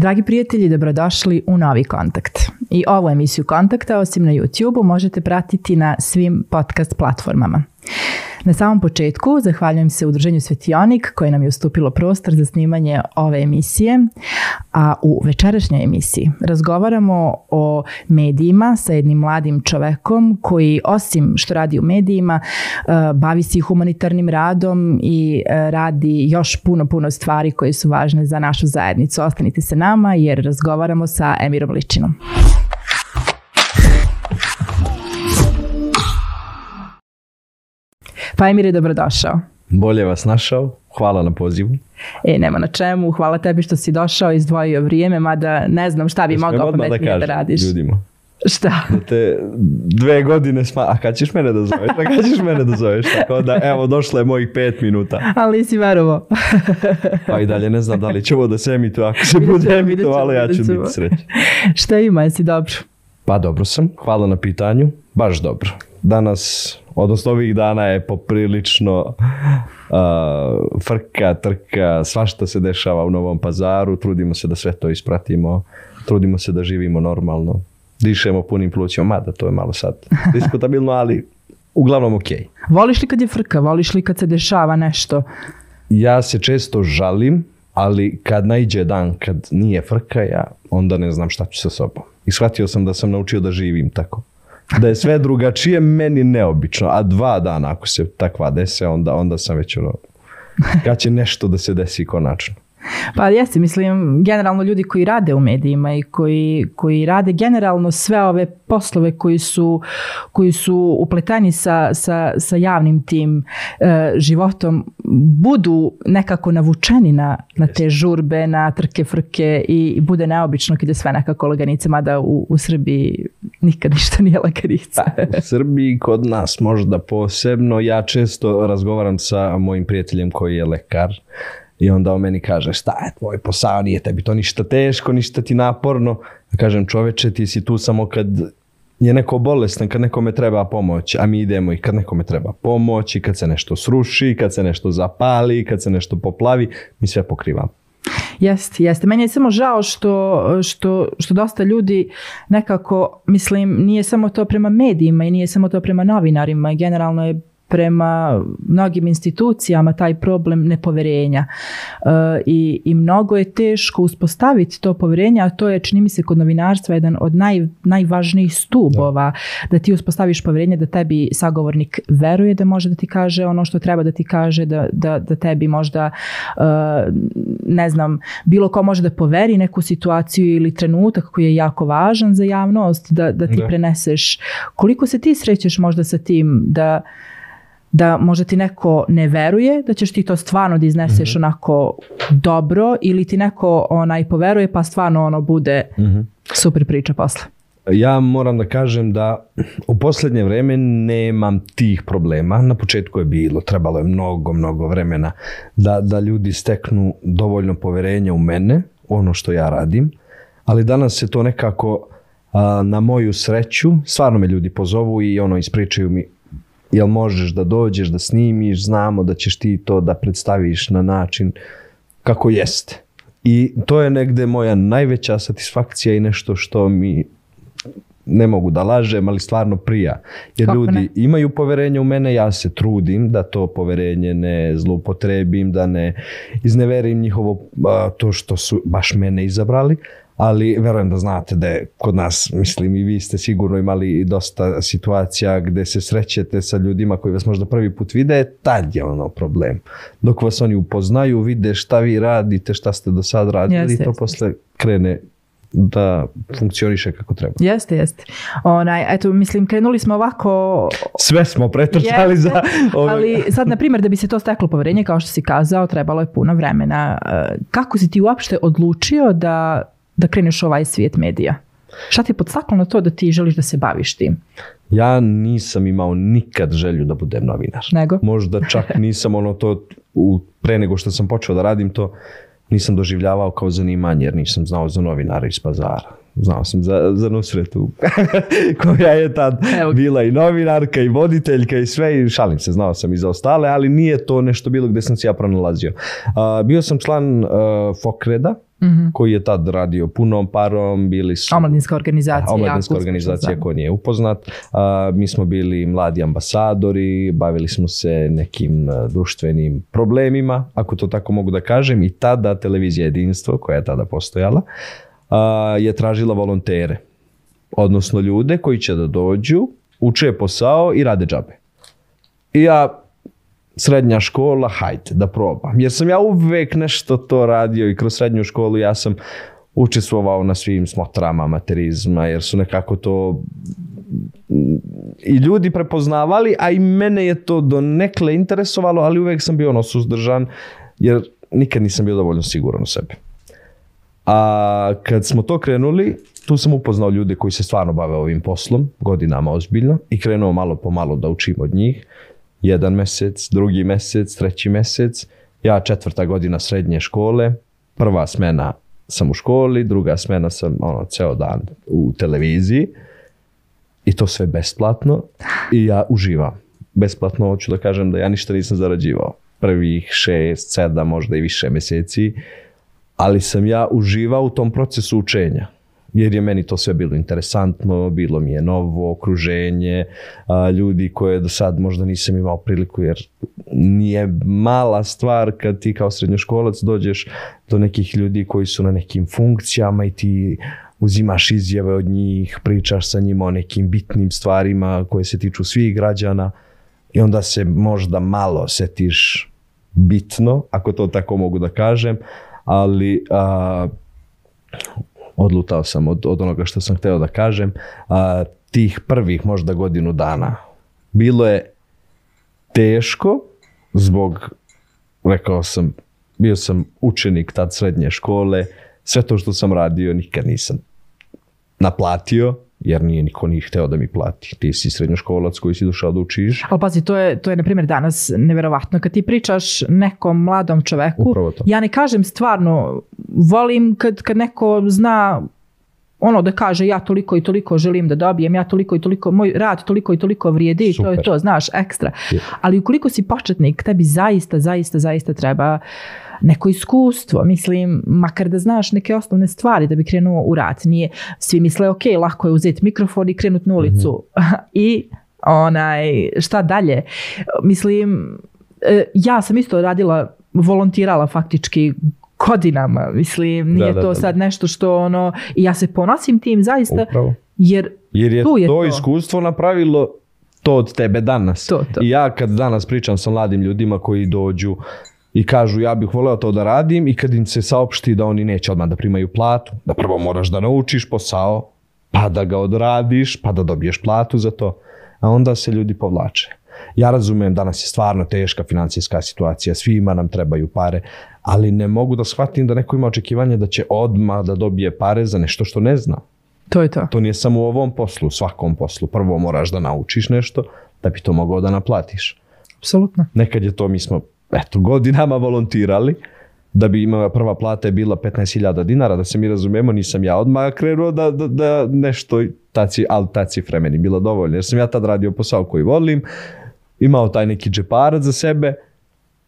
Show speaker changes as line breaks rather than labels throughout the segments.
Dragi prijatelji, dobrodošli u novi kontakt. I ovu emisiju kontakta, osim na YouTube-u, možete pratiti na svim podcast platformama. Na samom početku zahvaljujem se udruženju Svetionik koje nam je ustupilo prostor za snimanje ove emisije, a u večerašnjoj emisiji razgovaramo o medijima sa jednim mladim čovekom koji osim što radi u medijima eh, bavi se i humanitarnim radom i eh, radi još puno, puno stvari koje su važne za našu zajednicu. Ostanite se nama jer razgovaramo sa Emirom Ličinom. Pa Emir je dobrodošao.
Bolje vas našao, hvala na pozivu.
E, nema na čemu, hvala tebi što si došao, izdvojio vrijeme, mada ne znam šta bi
Smijem
mogao
odmah
pametnije da,
kažem
radiš.
Ljudima.
Šta?
Da te dve godine sma... A kad ćeš mene da zoveš? A kad ćeš mene da zoveš? Tako da, evo, došlo je mojih pet minuta.
Ali nisi verovo.
Pa i dalje ne znam da li će ovo da se emituje. Ako se bude
ćemo,
emitovalo, ja ću biti srećan.
šta ima, jesi dobro?
Pa dobro sam, hvala na pitanju. Baš dobro. Danas, odnosno ovih dana je poprilično uh, frka, trka, svašta se dešava u Novom pazaru. Trudimo se da sve to ispratimo. Trudimo se da živimo normalno. Dišemo punim plućima, mada to je malo sad diskutabilno, ali uglavnom okej.
Voliš li kad je frka, voliš li kad se dešava nešto?
Ja se često žalim, ali kad naiđe dan kad nije frka, ja onda ne znam šta ću sa sobom. I shvatio sam da sam naučio da živim tako. Da je sve drugačije, meni neobično. A dva dana ako se takva dese, onda, onda sam već ono, kad će nešto da se desi konačno.
Pa jesi, mislim, generalno ljudi koji rade u medijima i koji, koji rade generalno sve ove poslove koji su, koji su upletani sa, sa, sa javnim tim e, životom, budu nekako navučeni na, na te žurbe, na trke, frke i, i bude neobično kad je sve nekako laganica, mada u, u Srbiji nikad ništa nije laganica.
U Srbiji kod nas možda posebno. Ja često razgovaram sa mojim prijateljem koji je lekar i onda on meni kaže šta je tvoj posao, nije tebi to ništa teško, ništa ti naporno. Ja kažem čoveče ti si tu samo kad je neko bolestan, kad nekome treba pomoć, a mi idemo i kad nekome treba pomoć, i kad se nešto sruši, kad se nešto zapali, kad se nešto poplavi, mi sve pokrivamo.
Jeste, jeste. Meni je samo žao što, što, što dosta ljudi nekako, mislim, nije samo to prema medijima i nije samo to prema novinarima, generalno je prema mnogim institucijama taj problem nepoverenja. E, i, I mnogo je teško uspostaviti to poverenje, a to je, čini mi se, kod novinarstva jedan od naj, najvažnijih stubova, da. ti uspostaviš poverenje da tebi sagovornik veruje da može da ti kaže ono što treba da ti kaže, da, da, da tebi možda, e, ne znam, bilo ko može da poveri neku situaciju ili trenutak koji je jako važan za javnost, da, da ti
Da.
preneseš. Koliko se ti srećeš možda sa tim da da možda ti neko ne veruje da ćeš ti to stvarno da izneseš onako dobro ili ti neko onaj poveruje pa stvarno ono bude super priča posle.
Ja moram da kažem da u posljednje vrijeme nemam tih problema. Na početku je bilo, trebalo je mnogo, mnogo vremena da, da ljudi steknu dovoljno poverenja u mene, ono što ja radim. Ali danas se to nekako a, na moju sreću, stvarno me ljudi pozovu i ono ispričaju mi jel možeš da dođeš, da snimiš, znamo da ćeš ti to da predstaviš na način kako jeste. I to je negde moja najveća satisfakcija i nešto što mi ne mogu da lažem, ali stvarno prija. Jer
Kako
ljudi
ne?
imaju poverenje u mene, ja se trudim da to poverenje ne zloupotrebim, da ne izneverim njihovo a, to što su baš mene izabrali, ali verujem da znate da je kod nas, mislim i vi ste sigurno imali dosta situacija gde se srećete sa ljudima koji vas možda prvi put vide, tad je ono problem. Dok vas oni upoznaju, vide šta vi radite, šta ste do sad radili
Jeste,
i to
jeste.
posle krene da funkcioniše kako treba.
Jeste, jeste. Onaj, eto, mislim, krenuli smo ovako...
Sve smo pretrčali
Jeste,
za ove...
Ali sad, na primjer, da bi se to steklo poverenje, kao što si kazao, trebalo je puno vremena. E, Kako si ti uopšte odlučio da, da kreneš u ovaj svijet medija? Šta ti je podstaklo na to da ti želiš da se baviš tim?
Ja nisam imao nikad želju da budem novinar.
Nego?
Možda čak nisam ono to, u, pre nego što sam počeo da radim to, nisam doživljavao kao zanimanje jer nisam znao za novinara iz pazara. Znao sam za, za Nusretu koja je tad
Evo
bila i novinarka i voditeljka i sve i šalim se, znao sam i za ostale, ali nije to nešto bilo gde sam se ja pronalazio. A, bio sam član uh, Fokreda,
Mhm.
koji je tad radio punom parom, bili su...
Omladinska organizacija.
Omladinska organizacija
uspješna,
ko nije upoznat. A, mi smo bili mladi ambasadori, bavili smo se nekim a, društvenim problemima, ako to tako mogu da kažem, i tada televizija Jedinstvo, koja je tada postojala, a, je tražila volontere, odnosno ljude koji će da dođu, uče posao i rade džabe. I ja srednja škola, hajde da probam. Jer sam ja uvek nešto to radio i kroz srednju školu ja sam učestvovao na svim smotrama amaterizma jer su nekako to i ljudi prepoznavali, a i mene je to do nekle interesovalo, ali uvek sam bio ono suzdržan jer nikad nisam bio dovoljno siguran u sebi. A kad smo to krenuli, tu sam upoznao ljude koji se stvarno bave ovim poslom, godinama ozbiljno, i krenuo malo po malo da učim od njih. Jedan mesec, drugi mesec, treći mesec. Ja četvrta godina srednje škole, prva smena sam u školi, druga smena sam ono, ceo dan u televiziji i to sve besplatno i ja uživam. Besplatno hoću da kažem da ja ništa nisam zarađivao. Prvih šest, sedam, možda i više meseci, ali sam ja uživao u tom procesu učenja jer je meni to sve bilo interesantno, bilo mi je novo okruženje, a, ljudi koje do sad možda nisam imao priliku jer nije mala stvar kad ti kao srednjoškolac dođeš do nekih ljudi koji su na nekim funkcijama i ti uzimaš izjave od njih, pričaš sa njima o nekim bitnim stvarima koje se tiču svih građana i onda se možda malo setiš bitno, ako to tako mogu da kažem, ali a, odlutao sam od, od onoga što sam hteo da kažem, a, tih prvih možda godinu dana. Bilo je teško zbog, rekao sam, bio sam učenik tad srednje škole, sve to što sam radio nikad nisam naplatio, jer nije niko nije hteo da mi plati. Ti si srednjoškolac koji si došao da učiš.
Ali pazi, to je, to je na primjer danas neverovatno. Kad ti pričaš nekom mladom čoveku, ja ne kažem stvarno, volim kad, kad neko zna ono da kaže ja toliko i toliko želim da dobijem, ja toliko i toliko, moj rad toliko i toliko vrijedi i to je
Super.
to, znaš, ekstra.
Je.
Ali ukoliko si početnik, tebi zaista, zaista, zaista treba neko iskustvo, mislim, makar da znaš neke osnovne stvari da bi krenuo u rad. Nije, svi misle, ok, lako je uzeti mikrofon i krenut na ulicu. I onaj, šta dalje? Mislim, e, ja sam isto radila, volontirala faktički godinama, mislim, nije
da,
to
da.
sad nešto što ono, i ja se ponosim tim zaista,
Upravo.
jer
Jer je,
Tu je
to,
to.
iskustvo napravilo to od tebe danas.
To, to.
I ja kad danas pričam sa mladim ljudima koji dođu i kažu ja bih voleo to da radim i kad im se saopšti da oni neće odmah da primaju platu, da prvo moraš da naučiš posao, pa da ga odradiš, pa da dobiješ platu za to, a onda se ljudi povlače. Ja razumem danas je stvarno teška financijska situacija, svima nam trebaju pare, ali ne mogu da shvatim da neko ima očekivanje da će odmah da dobije pare za nešto što ne zna.
to je to.
To nije samo u ovom poslu, u svakom poslu. Prvo moraš da naučiš nešto da bi to mogao da naplatiš.
Apsolutno.
Nekad je to, mi smo eto, godinama volontirali, da bi imala prva plata je bila 15.000 dinara, da se mi razumemo, nisam ja odmah krenuo da, da, da nešto, ta, ci- ali ta cifra meni bila dovoljna, jer sam ja tad radio posao koji volim, imao taj neki džeparac za sebe,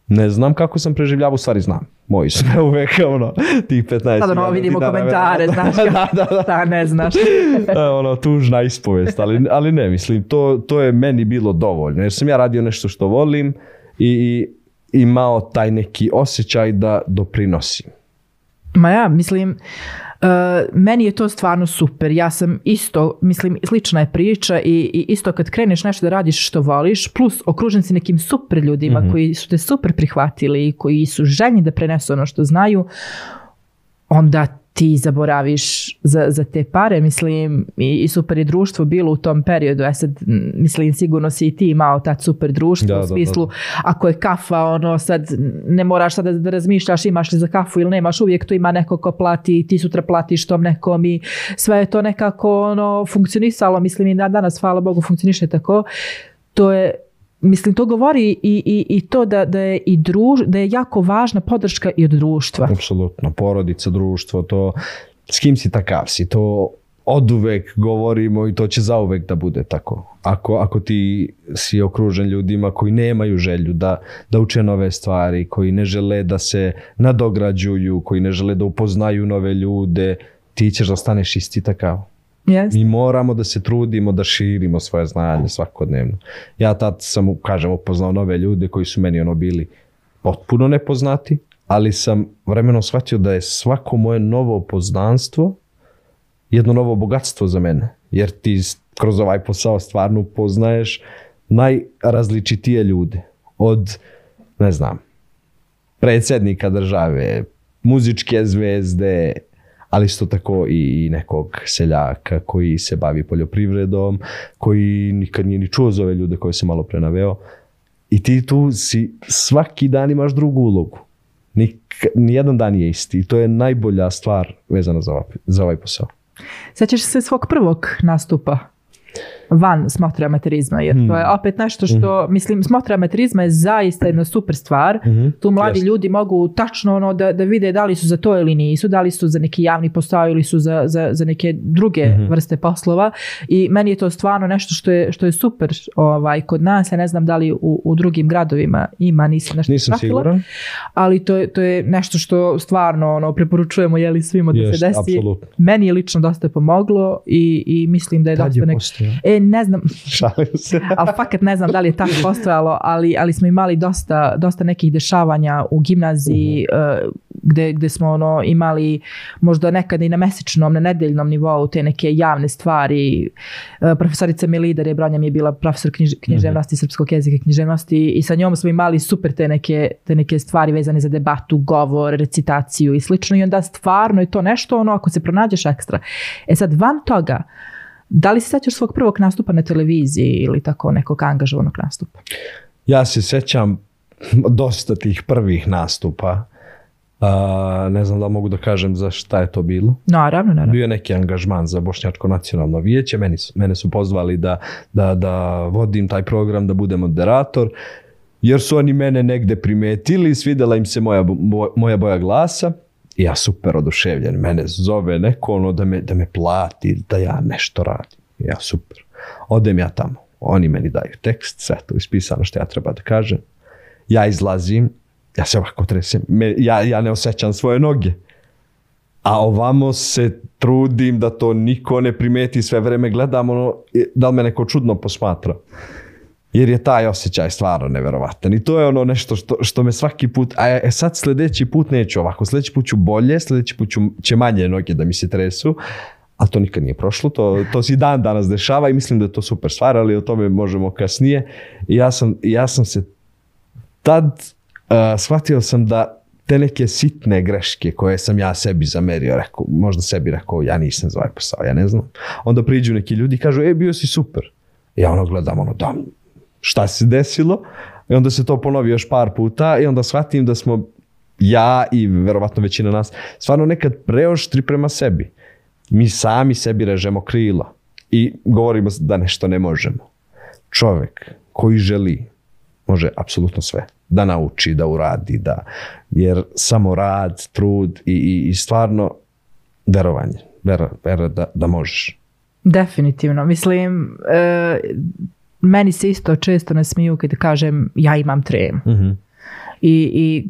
ne znam kako sam preživljavao, u stvari znam. Moji su me uvek ono, tih 15
Sad ono vidimo komentare, znaš
da, da, da.
šta ne znaš.
E, ono, tužna ispovest, ali, ali ne, mislim, to, to je meni bilo dovoljno, jer sam ja radio nešto što volim i, i imao taj neki osjećaj da doprinosim.
Ma ja, mislim, uh, meni je to stvarno super. Ja sam isto, mislim, slična je priča i, i isto kad kreneš nešto da radiš što voliš, plus okružen si nekim super ljudima koji su te super prihvatili i koji su željni da prenesu ono što znaju, onda ti zaboraviš za, za te pare, mislim, i, i super je društvo bilo u tom periodu, ja sad, m, mislim, sigurno si i ti imao tad super društvo,
Da,
u
da,
smislu, ako je kafa, ono, sad, ne moraš sada da razmišljaš imaš li za kafu ili nemaš, uvijek tu ima neko ko plati, ti sutra platiš tom nekom i sve je to nekako, ono, funkcionisalo, mislim, i da danas, hvala Bogu, funkcioniše tako, to je Mislim, to govori i, i, i to da, da, je i druž, da je jako važna podrška i od društva.
Apsolutno, porodica, društvo, to s kim si takav si, to oduvek govorimo i to će zauvek da bude tako. Ako, ako ti si okružen ljudima koji nemaju želju da, da uče nove stvari, koji ne žele da se nadograđuju, koji ne žele da upoznaju nove ljude, ti ćeš da ostaneš isti takav.
Yes.
Mi moramo da se trudimo da širimo svoje znanje svakodnevno. Ja tad sam, kažem, upoznao nove ljude koji su meni ono bili potpuno nepoznati, ali sam vremenom shvatio da je svako moje novo poznanstvo jedno novo bogatstvo za mene. Jer ti kroz ovaj posao stvarno upoznaješ najrazličitije ljude. Od, ne znam, predsjednika države, muzičke zvezde, ali isto tako i nekog seljaka koji se bavi poljoprivredom, koji nikad nije ni čuo za ove ljude koje sam malo prenaveo. I ti tu si svaki dan imaš drugu ulogu. Nik, nijedan dan je isti. I to je najbolja stvar vezana za za ovaj posao.
Sjećaš se svog prvog nastupa? Van smotre amaterizma, jer to je
Hmm.
opet nešto što,
Mhm.
mislim, smotra amaterizma je zaista jedna super stvar. Tu mladi
Jeste.
ljudi mogu tačno ono da, da vide da li su za to ili nisu, da li su za neki javni posao ili su za, za, za neke druge
Mhm.
vrste poslova i meni je to stvarno nešto što je, što je super ovaj, kod nas, ja ne znam da li u, u drugim gradovima ima, nisam nešto
Nisam
pratila,
siguran.
ali to je, to je nešto što stvarno ono, preporučujemo jeli svima da
Jest,
se desi.
apsolutno.
Meni je lično dosta pomoglo i, i mislim da je
Tad
dosta
je.
E, ne znam,
Šalim se.
ali fakat ne znam da li je tako postojalo, ali, ali smo imali dosta, dosta nekih dešavanja u gimnaziji eh, gde, gde smo ono imali možda nekad i na mesečnom, na nedeljnom nivou te neke javne stvari. Eh, profesorica Milidar je Bronja mi je bila profesor knjiž, književnosti, srpskog jezika i književnosti i sa njom smo imali super te neke, te neke stvari vezane za debatu, govor, recitaciju i slično i onda stvarno je to nešto ono ako se pronađeš ekstra. E sad van toga, da li se sećaš svog prvog nastupa na televiziji ili tako nekog angažovanog nastupa?
Ja se sjećam dosta tih prvih nastupa. A, ne znam da mogu da kažem za šta je to bilo.
Naravno, naravno.
Bio je neki angažman za Bošnjačko nacionalno vijeće. Meni su, mene su pozvali da, da, da vodim taj program, da budem moderator. Jer su oni mene negde primetili, svidjela im se moja, moja boja glasa. I ja super oduševljen. Mene zove neko ono da me, da me plati, da ja nešto radim. I Ja super. Odem ja tamo. Oni meni daju tekst, sve to ispisano što ja treba da kažem. Ja izlazim, ja se ovako tresem. Me, ja, ja ne osjećam svoje noge. A ovamo se trudim da to niko ne primeti, sve vreme gledam ono, da li me neko čudno posmatra. Jer je taj osjećaj stvarno neverovatan. I to je ono nešto što, što me svaki put, a e, sad sljedeći put neću ovako, sljedeći put ću bolje, sljedeći put ću, će manje noge da mi se tresu, ali to nikad nije prošlo, to, to se i dan danas dešava i mislim da je to super stvar, ali o tome možemo kasnije. I ja sam, ja sam se tad uh, shvatio sam da te neke sitne greške koje sam ja sebi zamerio, rekao, možda sebi rekao, ja nisam za ovaj posao, ja ne znam. Onda priđu neki ljudi i kažu, e, bio si super. Ja ono gledam, ono, da, šta se desilo? I onda se to ponovi još par puta i onda shvatim da smo ja i verovatno većina nas stvarno nekad preoštri prema sebi. Mi sami sebi režemo krila i govorimo da nešto ne možemo. Čovjek koji želi može apsolutno sve. Da nauči, da uradi, da, jer samo rad, trud i, i, i stvarno verovanje. Vera, vera da, da možeš.
Definitivno. Mislim, e, meni se isto često nasmiju kad kažem ja imam trem. I, i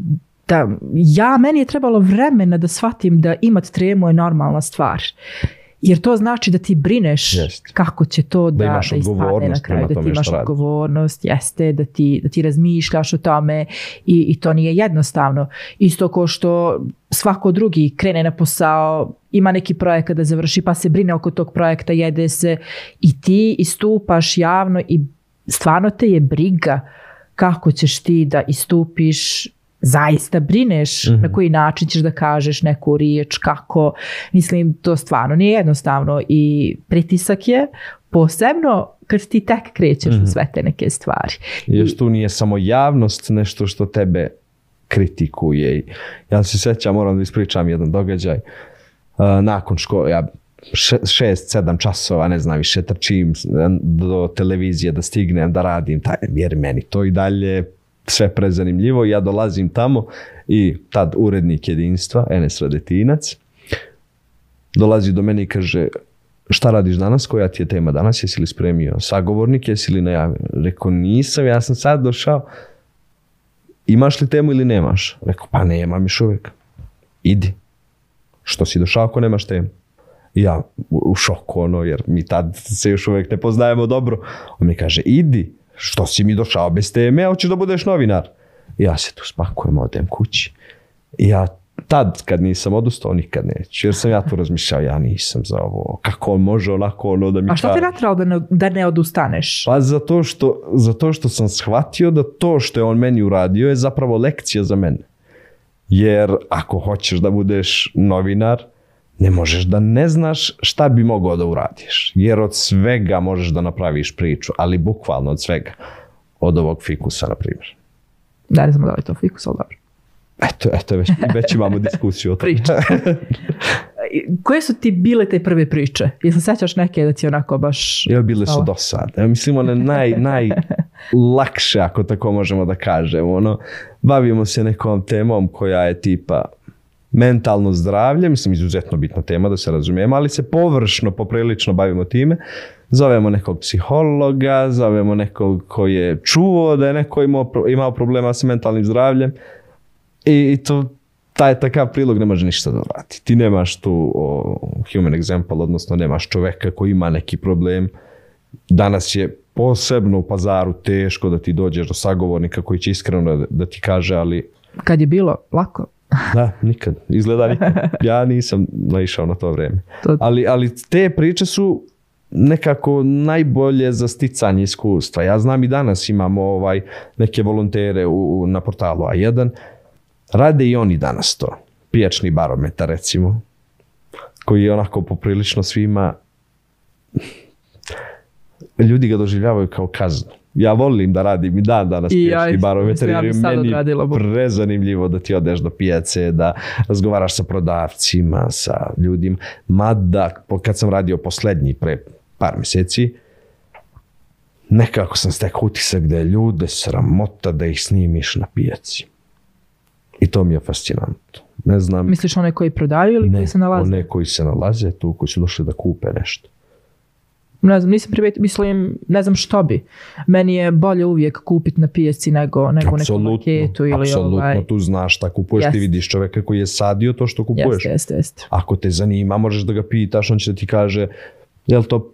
da, ja, meni je trebalo vremena da shvatim da imat tremu je normalna stvar. Jer to znači da ti brineš
Jest.
kako će to da,
imaš
da ispadne na kraju, da ti imaš odgovornost, jeste, da ti, da ti razmišljaš o tome i, i to nije jednostavno. Isto kao što svako drugi krene na posao, ima neki projekat da završi pa se brine oko tog projekta, jede se i ti istupaš javno i stvarno te je briga kako ćeš ti da istupiš zaista brineš na koji način ćeš da kažeš neku riječ, kako, mislim, to stvarno nije jednostavno i pritisak je posebno kad ti tek krećeš u sve te neke stvari.
Jer tu nije samo javnost nešto što tebe kritikuje. Ja se sjećam, moram da ispričam jedan događaj. Uh, nakon škole, ja še- šest, sedam časova, ne znam više, trčim do televizije da stignem, da radim, taj, jer meni to i dalje sve prezanimljivo. Ja dolazim tamo i tad urednik jedinstva, Enes Radetinac, dolazi do mene i kaže šta radiš danas, koja ti je tema danas, jesi li spremio sagovornik, jesi li najavio? Rekao, nisam, ja sam sad došao, imaš li temu ili nemaš? Rekao, pa nemam još uvijek. Idi. Što si došao ako nemaš temu? Ja u, šoku, ono, jer mi tad se još uvijek ne poznajemo dobro. On mi kaže, idi, što si mi došao bez teme, hoćeš da budeš novinar. Ja se tu spakujem, odem kući. Ja tad kad nisam odustao, nikad neću. Jer sam ja tu razmišljao, ja nisam za ovo. Kako on može onako ono da mi
A što te natralo da ne, da ne odustaneš?
Pa zato što, zato što sam shvatio da to što je on meni uradio je zapravo lekcija za mene. Jer ako hoćeš da budeš novinar, ne možeš da ne znaš šta bi mogao da uradiš. Jer od svega možeš da napraviš priču, ali bukvalno od svega. Od ovog fikusa, na primjer.
Da, ne znam da li je to fikus, ali dobro.
Eto, eto već, već imamo diskusiju o tome.
Priča. Koje su ti bile te prve priče? Jel se sećaš neke da ti onako baš...
Evo bile su
Hvala.
dosadne. Ja mislim one naj, najlakše, ako tako možemo da kažemo. Ono, bavimo se nekom temom koja je tipa mentalno zdravlje, mislim izuzetno bitna tema da se razumijemo, ali se površno, poprilično bavimo time. Zovemo nekog psihologa, zovemo nekog koji je čuo da je neko imao, imao problema sa mentalnim zdravljem i, i to taj takav prilog ne može ništa da vrati. Ti nemaš tu o, human example, odnosno nemaš čoveka koji ima neki problem. Danas je posebno u pazaru teško da ti dođeš do sagovornika koji će iskreno da, da ti kaže, ali
Kad je bilo lako.
Da, nikad. Izgleda nikad. Ja nisam naišao na to vrijeme.
To-
Ali, ali te priče su nekako najbolje za sticanje iskustva. Ja znam i danas imamo ovaj neke volontere u, u- na portalu A1. Rade i oni danas to. Pijačni barometar recimo. Koji je onako poprilično svima ljudi ga doživljavaju kao kaznu. Ja volim da radim i dan danas
I ja ja
jer
bi
je
sad
meni
bu-
prezanimljivo da ti odeš do pijace, da razgovaraš sa prodavcima, sa ljudima. Mada, kad sam radio poslednji pre par mjeseci, nekako sam stekao utisak da je ljude sramota da ih snimiš na pijaci. I to mi je fascinantno. Ne znam,
Misliš one koji prodaju ili koji se nalaze?
one koji se nalaze tu, koji su došli da kupe nešto.
Ne znam, nisam primetila, mislim, ne znam što bi. Meni je bolje uvijek kupiti na pijaci nego, nego u nekom marketu ili
apsolutno,
ovaj...
tu znaš šta kupuješ, ti
Jest.
vidiš čoveka koji je sadio to što kupuješ.
Jeste, jeste, jeste.
Ako te zanima, možeš da ga pitaš, on će da ti kaže je li to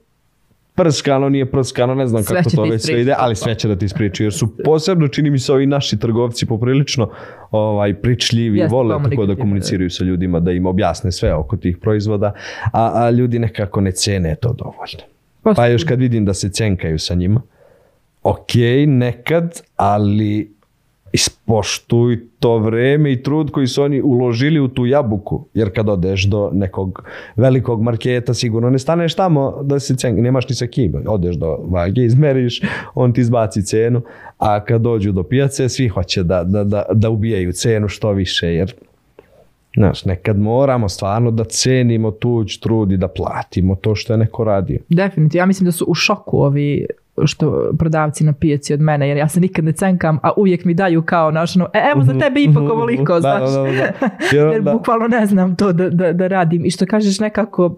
prskano, nije prskano, ne znam
Sve
kako to
ti
već sve ide, ali sve će da ti ispričaju, jer su posebno, čini mi se, ovi naši trgovci poprilično ovaj, pričljivi,
Jeste,
vole tako da
komunikativni,
komuniciraju sa ljudima, da im objasne sve oko tih proizvoda, a, a ljudi nekako ne cene to dovoljno.
Pa
još kad vidim da se cenkaju sa njima, ok, nekad, ali ispoštuj to vreme i trud koji su oni uložili u tu jabuku. Jer kad odeš do nekog velikog marketa, sigurno ne staneš tamo da se cen... nemaš ni sa kim. Odeš do vage, izmeriš, on ti izbaci cenu, a kad dođu do pijace, svi hoće da, da, da, da ubijaju cenu što više, jer Znaš, nekad moramo stvarno da cenimo tuđ trud i da platimo to što je neko radio.
Definitivno, ja mislim da su u šoku ovi što prodavci na pijaci od mene, jer ja se nikad ne cenkam, a uvijek mi daju kao naš, ono, e, evo za tebe ipak ovoliko,
Da,
znaš.
da, da, da. Jer
Jer bukvalno ne znam to da, da, da radim. I što kažeš nekako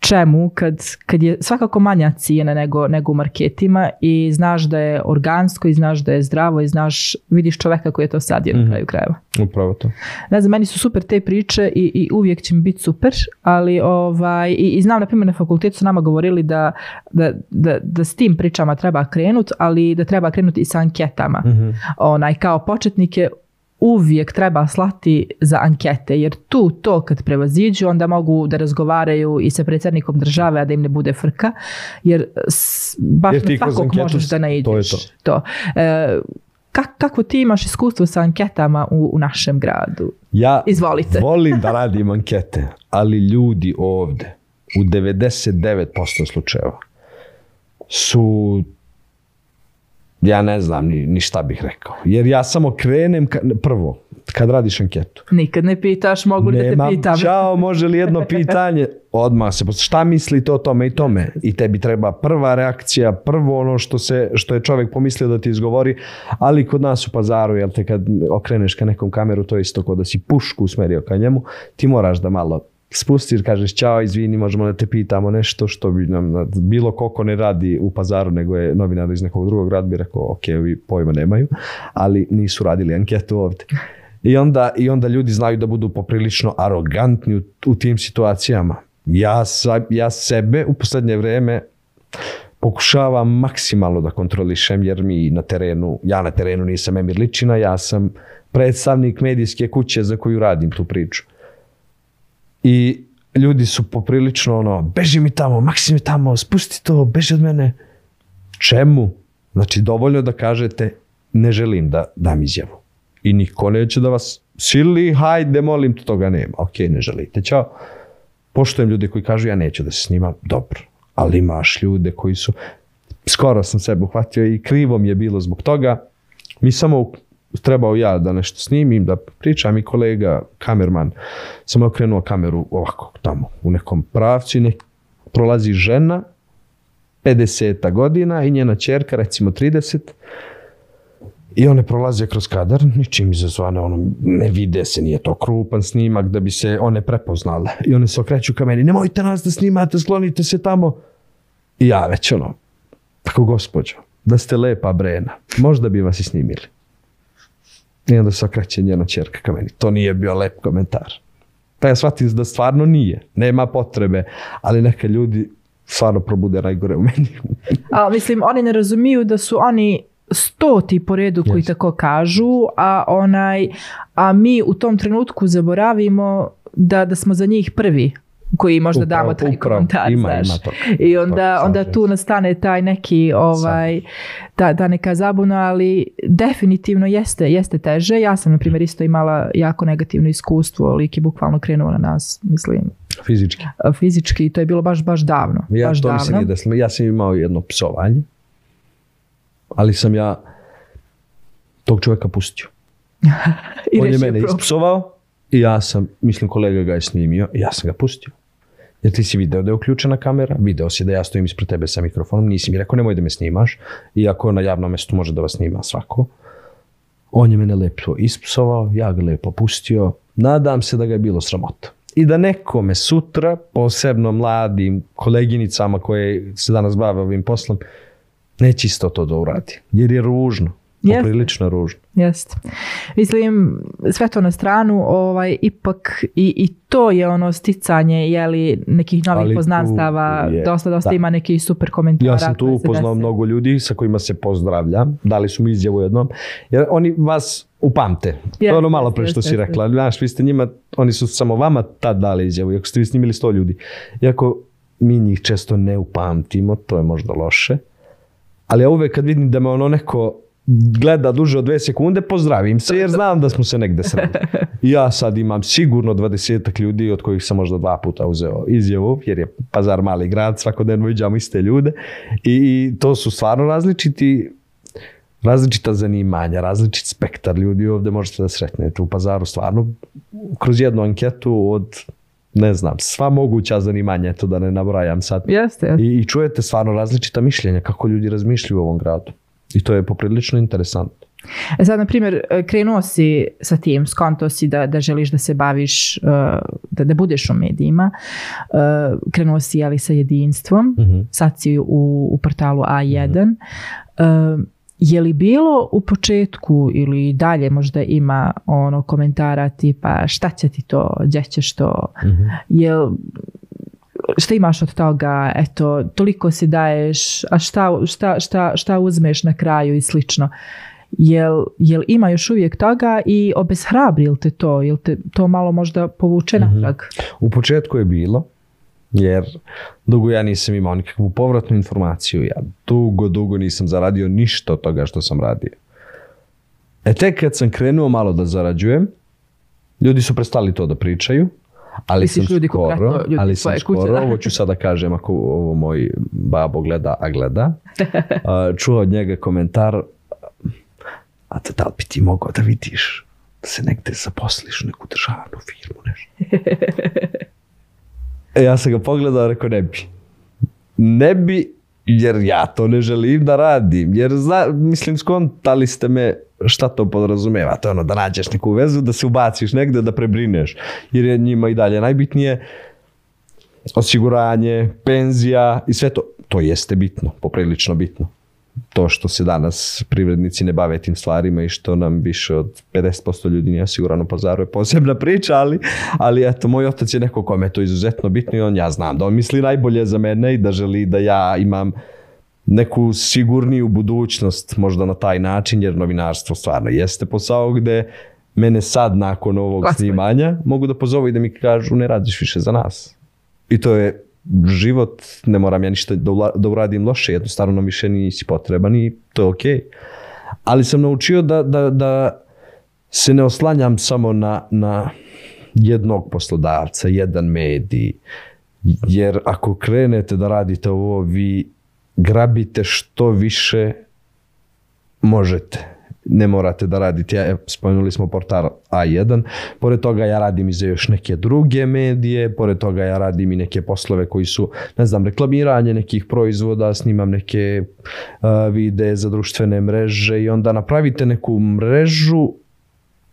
čemu, kad, kad je svakako manja cijena nego, nego u marketima i znaš da je organsko i znaš da je zdravo i znaš, vidiš čoveka koji je to sadio
Mhm.
na kraju krajeva.
Upravo to.
Ne znam, meni su super te priče i, i uvijek će mi biti super, ali ovaj, i, i znam, na primjer, na fakultetu su nama govorili da, da, da, da s tim pričama treba krenut, ali da treba krenuti i sa anketama. Onaj, kao početnike uvijek treba slati za ankete, jer tu to kad prevaziđu, onda mogu da razgovaraju i sa predsjednikom države, a da im ne bude frka, jer baš
Jer
na svakog možeš da naiđeš.
to je to.
to. E, kak- kako ti imaš iskustvo sa anketama u, u našem gradu?
Ja
Izvolite.
volim da radim ankete, ali ljudi ovde u 99% slučajeva su ja ne znam ni, ni šta bih rekao. Jer ja samo krenem, ka, prvo, kad radiš anketu.
Nikad ne pitaš, mogu li da te pitam?
čao, može li jedno pitanje? Odmah se, šta mislite o tome i tome? I tebi treba prva reakcija, prvo ono što, se, što je čovjek pomislio da ti izgovori, ali kod nas u pazaru, jel te kad okreneš ka nekom kameru, to je isto kao da si pušku usmerio ka njemu, ti moraš da malo spustiš, kažeš čao, izvini, možemo da te pitamo nešto što bi nam, na- bilo koliko ne radi u pazaru, nego je novinar iz nekog drugog grada bi rekao, ok, vi pojma nemaju, ali nisu radili anketu ovdje. I onda, I onda ljudi znaju da budu poprilično arogantni u, u tim situacijama. Ja, sa, ja sebe u posljednje vrijeme pokušavam maksimalno da kontrolišem jer mi na terenu, ja na terenu nisam Emir Ličina, ja sam predstavnik medijske kuće za koju radim tu priču. I ljudi su poprilično ono, beži mi tamo, maksi mi tamo, spusti to, beži od mene. Čemu? Znači, dovoljno da kažete, ne želim da dam izjavu. I niko neće da vas sili, hajde, molim, te, toga nema. Ok, ne želite, čao. Poštujem ljude koji kažu, ja neću da se snimam, dobro. Ali imaš ljude koji su, skoro sam sebe uhvatio i krivo mi je bilo zbog toga. Mi samo trebao ja da nešto snimim, da pričam i kolega, kamerman, sam okrenuo kameru ovako tamo u nekom pravcu i nek prolazi žena 50 godina i njena čerka recimo 30 i one prolaze kroz kadar, ničim izazvane, ono, ne vide se, nije to krupan snimak da bi se one prepoznale. I one se okreću ka meni, nemojte nas da snimate, sklonite se tamo. I ja već ono, tako gospođo, da ste lepa brena, možda bi vas i snimili. I onda se okreće njena čerka ka meni. To nije bio lep komentar. Pa ja shvatim da stvarno nije. Nema potrebe. Ali neka ljudi stvarno probude najgore u meni.
A, mislim, oni ne razumiju da su oni stoti po redu koji
Jeste.
tako kažu, a onaj, a mi u tom trenutku zaboravimo da, da smo za njih prvi koji možda
Upravo,
damo taj
upravo.
komentar,
Ima,
znaš.
ima toga.
I onda,
Toga,
onda tu nastane taj neki ovaj, ta, ta neka zabuna, ali definitivno jeste, jeste teže. Ja sam, na primjer, isto imala jako negativno iskustvo, lik je bukvalno krenuo na nas, mislim,
Fizički.
fizički i to je bilo baš, baš davno.
Ja,
baš
to
davno.
nije desilo. Ja sam imao jedno psovanje. Ali sam ja tog čovjeka pustio.
I
On je mene ispsovao i ja sam, mislim kolega ga je snimio i ja sam ga pustio. Jer ti si video da je uključena kamera, video si da ja stojim ispred tebe sa mikrofonom, nisi mi rekao nemoj da me snimaš, iako na javnom mjestu može da vas snima svako. On je mene lepo ispsovao, ja ga lepo pustio, nadam se da ga je bilo sramota. I da nekome sutra, posebno mladim koleginicama koje se danas bave ovim poslom, neće isto to da uradi. Jer je ružno,
Jeste.
poprilično ružno.
Jest. Mislim, sve to na stranu, ovaj, ipak i, i to je ono sticanje jeli, nekih novih
Ali
poznanstava,
je-
dosta, dosta
da.
ima nekih super komentara.
Ja sam tu upoznao
dese.
mnogo ljudi sa kojima se pozdravljam, dali su mi izjavu jednom, jer oni vas upamte. To je ono
Jeste,
malo pre što
jeste,
si
jeste.
rekla. Znaš, vi ste njima, oni su samo vama tad dali izjavu, iako ste vi snimili sto ljudi. Iako mi njih često ne upamtimo, to je možda loše. Ali ja uvek kad vidim da me ono neko gleda duže od dve sekunde, pozdravim se jer znam da smo se negde sreli. Ja sad imam sigurno 20 ljudi od kojih sam možda dva puta uzeo izjavu, jer je pazar mali grad, svakodnevno viđamo iste ljude i, i to su stvarno različiti različita zanimanja, različit spektar ljudi ovdje možete da sretnete u pazaru stvarno kroz jednu anketu od ne znam, sva moguća zanimanja, eto da ne nabrajam sad.
Jeste, jeste.
I, I čujete stvarno različita mišljenja kako ljudi razmišljaju u ovom gradu. I to je poprilično interesantno.
E sad, na primjer, krenuo si sa tim, skonto si da, da želiš da se baviš, uh, da, da budeš u medijima, uh, krenuo si ali sa jedinstvom,
Mhm.
sad si u, u portalu A1. Uh, je li bilo u početku ili dalje možda ima ono komentara tipa šta će ti to, gdje ćeš to, jel šta imaš od toga, eto, toliko si daješ, a šta, šta, šta, šta uzmeš na kraju i slično. Jel, jel ima još uvijek toga i obeshrabri li te to, jel te to malo možda povuče natrag?
U početku je bilo, jer dugo ja nisam imao nikakvu povratnu informaciju. Ja dugo, dugo nisam zaradio ništa od toga što sam radio. E tek kad sam krenuo malo da zarađujem, ljudi su prestali to da pričaju, ali
Misliš
sam
ljudi
skoro,
konkretno, ljudi
ali sam
kuće,
skoro,
da?
ovo ću sada kažem ako ovo moj babo gleda, a gleda, a, čuo od njega komentar, a da, da li bi ti mogao da vidiš da se negde zaposliš u neku državnu firmu, nešto. E, ja sam ga pogledao, rekao ne bi. Ne bi, jer ja to ne želim da radim. Jer, zna, mislim, skontali ste me šta to podrazumeva. To je ono da nađeš neku vezu, da se ubaciš negde, da prebrineš. Jer je njima i dalje najbitnije osiguranje, penzija i sve to. To jeste bitno, poprilično bitno to što se danas privrednici ne bave tim stvarima i što nam više od 50% ljudi nije osigurano pazaru je posebna priča, ali, ali eto, moj otac je neko kome je to izuzetno bitno i on ja znam da on misli najbolje za mene i da želi da ja imam neku sigurniju budućnost možda na taj način, jer novinarstvo stvarno jeste posao gde mene sad nakon ovog
Glasuje.
snimanja mogu da pozovu i da mi kažu ne radiš više za nas. I to je život, ne moram ja ništa da, ula- da uradim loše, jednostavno nam više nisi potreban i to je okej. Ali sam naučio da, da, da se ne oslanjam samo na, na jednog poslodavca, jedan medij, jer ako krenete da radite ovo, vi grabite što više možete. Ne morate da radite, ja, spomenuli smo portal A1, pored toga ja radim i za još neke druge medije, pored toga ja radim i neke poslove koji su, ne znam, reklamiranje nekih proizvoda, snimam neke uh, videe za društvene mreže i onda napravite neku mrežu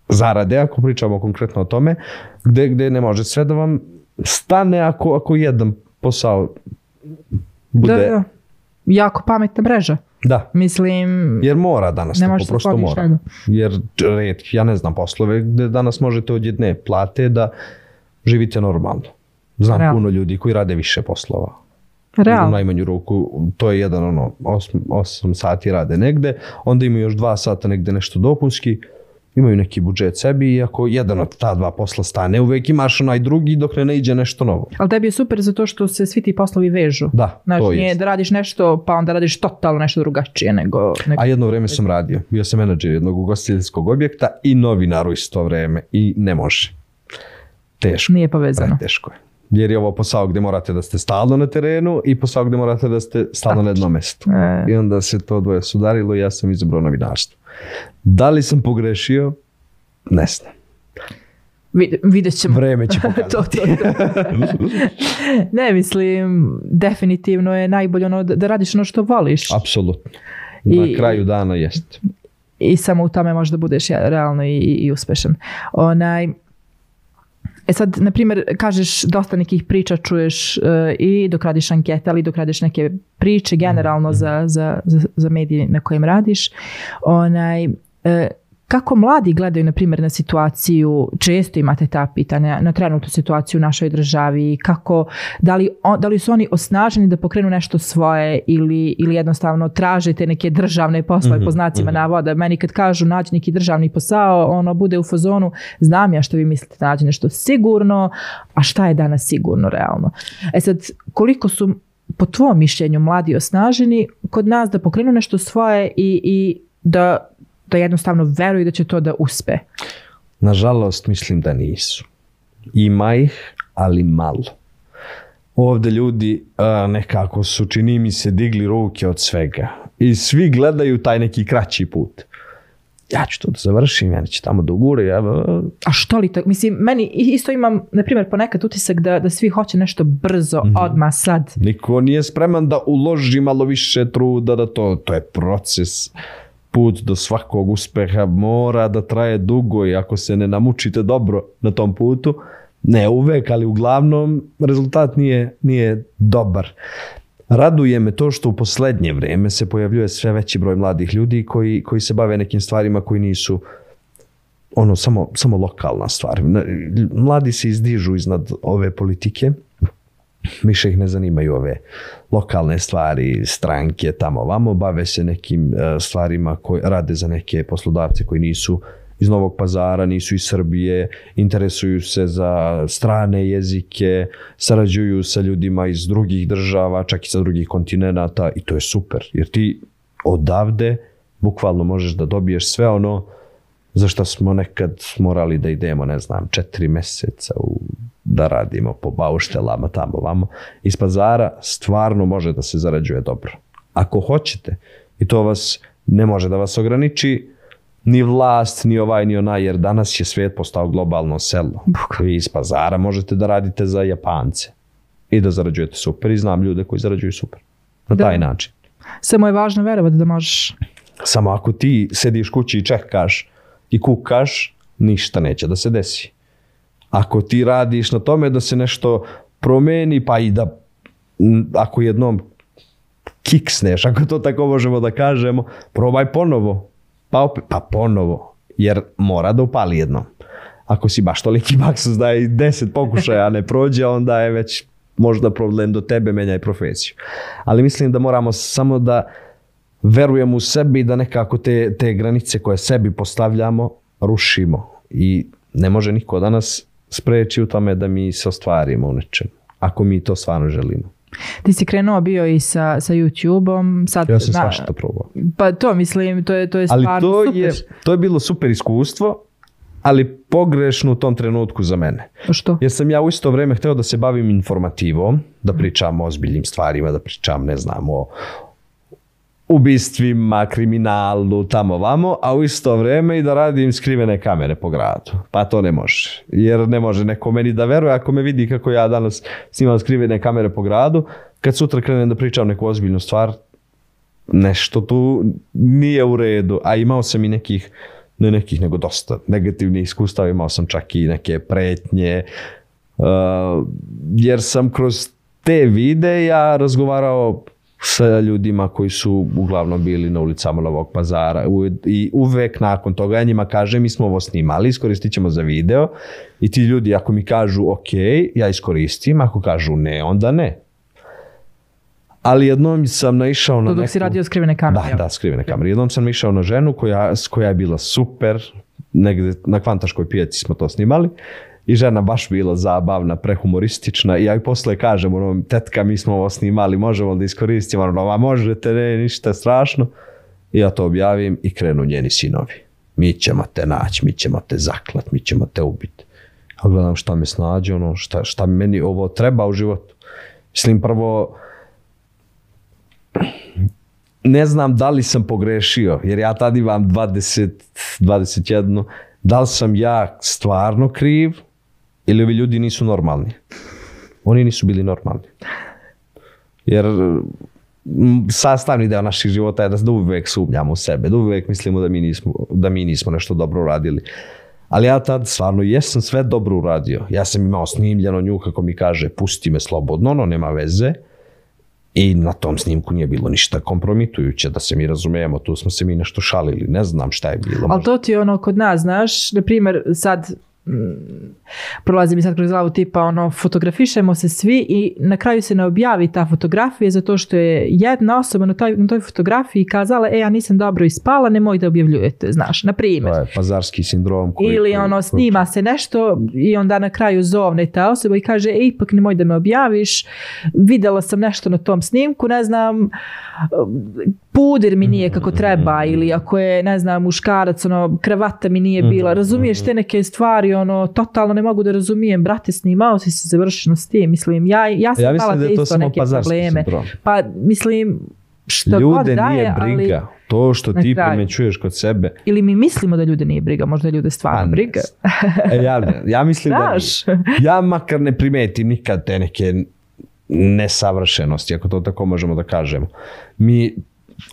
zarade, ako pričamo konkretno o tome, gde, gde ne može sve da vam stane ako, ako jedan posao bude...
Da, da. Jako pametna mreža.
Da,
Mislim,
jer mora danas,
ne
tako
se
prosto mora.
šta
Jer red, ja ne znam poslove gde danas možete od jedne plate da živite normalno. Znam
Realno.
puno ljudi koji rade više poslova. U
realno.
najmanju ruku, to je jedan ono, 8, sati rade negde, onda imaju još 2 sata negde nešto dopunski, imaju neki budžet sebi i ako jedan od ta dva posla stane, uvek imaš onaj drugi dok ne, ne iđe nešto novo.
Ali tebi je super zato što se svi ti poslovi vežu.
Da,
Znači,
to
nije
je.
da radiš nešto, pa onda radiš totalno nešto drugačije nego... nego...
A jedno vreme sam radio. Bio sam menadžer jednog ugostiteljskog objekta i novinar u isto vreme. I ne može. Teško.
Nije povezano.
Teško je. Jer je ovo posao gde morate da ste stalno na terenu i posao gde morate da ste stalno na jednom mestu.
E.
I onda se to dvoje sudarilo i ja sam izabrao novinarstvo. Da li sam pogrešio? Ne znam.
Vid, vidjet ćemo.
Vreme će pokazati.
to, to, to. ne, mislim, definitivno je najbolje ono da, da radiš ono što voliš.
Apsolutno. Na
I-
kraju dana jest.
i samo u tome možda budeš ja- realno i, i uspešan. Onaj, e sad, na primjer, kažeš dosta nekih priča čuješ e, i dok radiš ankete, ali dok radiš neke priče generalno za, za, za, za medije na kojem radiš. Onaj, e, kako mladi gledaju, na primjer, na situaciju, često imate ta pitanja, na trenutnu situaciju u našoj državi, kako, da li, da li su oni osnaženi da pokrenu nešto svoje ili, ili jednostavno tražite neke državne poslove po znacima navoda. Meni kad kažu nađi neki državni posao, ono bude u fazonu, znam ja što vi mislite da nađi nešto sigurno, a šta je danas sigurno realno. E sad, koliko su po tvom mišljenju mladi osnaženi kod nas da pokrenu nešto svoje i, i da, da jednostavno veruju da će to da uspe.
Nažalost, mislim da nisu. Ima ih, ali malo. Ovde ljudi a, nekako su, čini mi se, digli ruke od svega. I svi gledaju taj neki kraći put. Ja ću to da završim, ja neću tamo da ugure, ja,
A što li to? Mislim, meni isto imam, na primjer, ponekad utisak da, da svi hoće nešto brzo, odmah, sad.
Niko nije spreman da uloži malo više truda da to, to je proces. Put do svakog uspeha mora da traje dugo i ako se ne namučite dobro na tom putu, ne uvek, ali uglavnom rezultat nije, nije dobar. Raduje me to što u poslednje vreme se pojavljuje sve veći broj mladih ljudi koji, koji se bave nekim stvarima koji nisu ono samo, samo lokalna stvar. Mladi se izdižu iznad ove politike, više ih ne zanimaju ove lokalne stvari, stranke, tamo vamo, bave se nekim e, stvarima koje rade za neke poslodavce koji nisu iz Novog pazara, nisu iz Srbije, interesuju se za strane jezike, sarađuju sa ljudima iz drugih država, čak i sa drugih kontinenata i to je super, jer ti odavde bukvalno možeš da dobiješ sve ono za što smo nekad morali da idemo, ne znam, četiri meseca u, da radimo po bauštelama tamo vamo. Iz pazara stvarno može da se zarađuje dobro. Ako hoćete, i to vas ne može da vas ograniči ni vlast, ni ovaj, ni onaj, jer danas je svijet postao globalno selo. Vi iz pazara možete da radite za Japance i da zarađujete super i znam ljude koji zarađuju super. Na
Da.
taj način.
Samo je važno verovati da možeš.
Samo ako ti sediš kući i čekaš i kukaš, ništa neće da se desi. Ako ti radiš na tome da se nešto promeni, pa i da ako jednom kiksneš, ako to tako možemo da kažemo, probaj ponovo. Pa, opet, pa ponovo. Jer mora da upali jednom. Ako si baš toliki baksus da i deset pokušaja ne prođe, onda je već možda problem do tebe, menjaj profesiju. Ali mislim da moramo samo da verujemo u sebi da nekako te, te granice koje sebi postavljamo rušimo. I ne može niko da nas spreči u tome da mi se ostvarimo u nečemu. Ako mi to stvarno želimo.
Ti si krenuo bio i sa, sa YouTube-om. Sad,
Ja sam
na-
svašta probao.
Pa to mislim, to je, to je
Ali
stvarno
to
super.
je, to je bilo super iskustvo, ali pogrešno u tom trenutku za mene.
Što?
Jer sam ja u isto vrijeme htio da se bavim informativom, da pričam o ozbiljnim stvarima, da pričam, ne znam, o ubistvima, kriminalu, tamo vamo, a u isto vrijeme i da radim skrivene kamere po gradu. Pa to ne može. Jer ne može neko meni da veruje ako me vidi kako ja danas snimam skrivene kamere po gradu, kad sutra krenem da pričam neku ozbiljnu stvar, nešto tu nije u redu, a imao sam i nekih, ne nekih, nego dosta negativnih iskustava, imao sam čak i neke pretnje, uh, jer sam kroz te vide ja razgovarao sa ljudima koji su uglavnom bili na ulicama Novog pazara U- i uvek nakon toga ja njima kažem mi smo ovo snimali, iskoristit ćemo za video i ti ljudi ako mi kažu ok, ja iskoristim, ako kažu ne, onda ne. Ali jednom sam naišao na
To dok si
neku-
radio skrivene kamere.
da, da, skrivene kamere. Jednom sam išao na ženu koja, koja je bila super, negde na kvantaškoj pijaci smo to snimali i žena baš bila zabavna, prehumoristična i ja i posle kažem, ono, tetka, mi smo ovo snimali, možemo da iskoristimo, ono, ma možete, ne, ništa strašno. I ja to objavim i krenu njeni sinovi. Mi ćemo te naći, mi ćemo te zaklat, mi ćemo te ubiti. Ja gledam šta me snađe, ono, šta, šta meni ovo treba u životu. Mislim, prvo, ne znam da li sam pogrešio, jer ja tad imam 20, 21, da li sam ja stvarno kriv ili ovi ljudi nisu normalni. Oni nisu bili normalni. Jer sastavni deo naših života je da, da uvek sumnjamo u sebe, da uvek mislimo da mi nismo, da mi nismo nešto dobro uradili. Ali ja tad stvarno jesam sve dobro uradio. Ja sam imao snimljeno nju kako mi kaže pusti me slobodno, ono nema veze. I na tom snimku nije bilo ništa kompromitujuće, da se mi razumijemo, tu smo se mi nešto šalili, ne znam šta je bilo.
Ali to ti je ono kod nas, znaš, na primjer sad prolazi mi sad kroz glavu tipa ono fotografišemo se svi i na kraju se ne objavi ta fotografija zato što je jedna osoba na toj, na toj fotografiji kazala e ja nisam dobro ispala nemoj da objavljujete znaš na primjer
To je pazarski sindrom. Koji,
ili ono snima se nešto i onda na kraju zovne ta osoba i kaže e, ipak nemoj da me objaviš vidjela sam nešto na tom snimku ne znam puder mi nije kako treba ili ako je ne znam muškarac ono kravata mi nije bila razumiješ te neke stvari ono totalno ne mogu da razumijem brate snimao si se završeno s tim mislim ja, ja sam
Ja mislim da je to
isto
samo
neke probleme
sindrom.
pa mislim što god
Ljude
daje,
nije
ali-
briga. To što ti
kraju.
primećuješ kod sebe.
ili mi mislimo da ljude nije briga možda ljude stvarno
ne
briga.
E, ja, ja mislim da nije.
Znaš.
Ja makar ne primetim nikad te neke nesavršenosti, ako to tako možemo da kažemo. Mi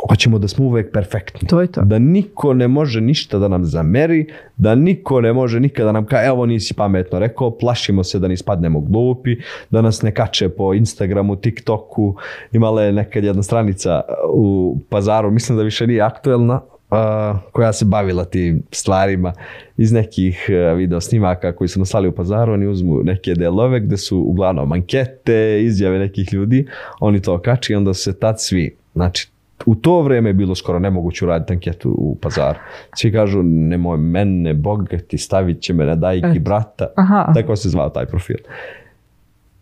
hoćemo da smo uvek perfektni.
To je to.
Da niko ne može ništa da nam zameri, da niko ne može nikada da nam kaže evo nisi pametno rekao, plašimo se da ni spadnemo glupi, da nas ne kače po Instagramu, TikToku. Imala je nekad jedna stranica u pazaru, mislim da više nije aktuelna, a, koja se bavila tim stvarima iz nekih a, video snimaka koji su naslali u pazaru, oni uzmu neke delove gde su uglavnom ankete, izjave nekih ljudi, oni to kači i onda se tad svi, znači u to vrijeme je bilo skoro nemoguće uraditi anketu u pazaru. Svi kažu, nemoj mene, Boga ti stavit će me na dajki
Eto.
brata.
Aha.
Tako se zvao taj profil.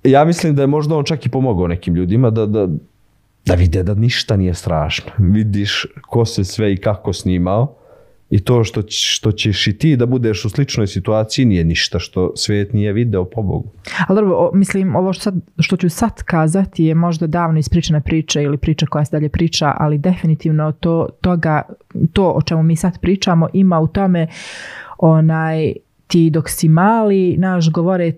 Ja mislim da je možda on čak i pomogao nekim ljudima da, da, da vide da ništa nije strašno. Vidiš ko se sve i kako snimao i to što, što ćeš i ti da budeš u sličnoj situaciji nije ništa što svijet nije video po Bogu.
Ali dobro, mislim, ovo što, sad, što ću sad kazati je možda davno ispričana priča ili priča koja se dalje priča, ali definitivno to, toga, to o čemu mi sad pričamo ima u tome onaj, ti dok si mali, naš govore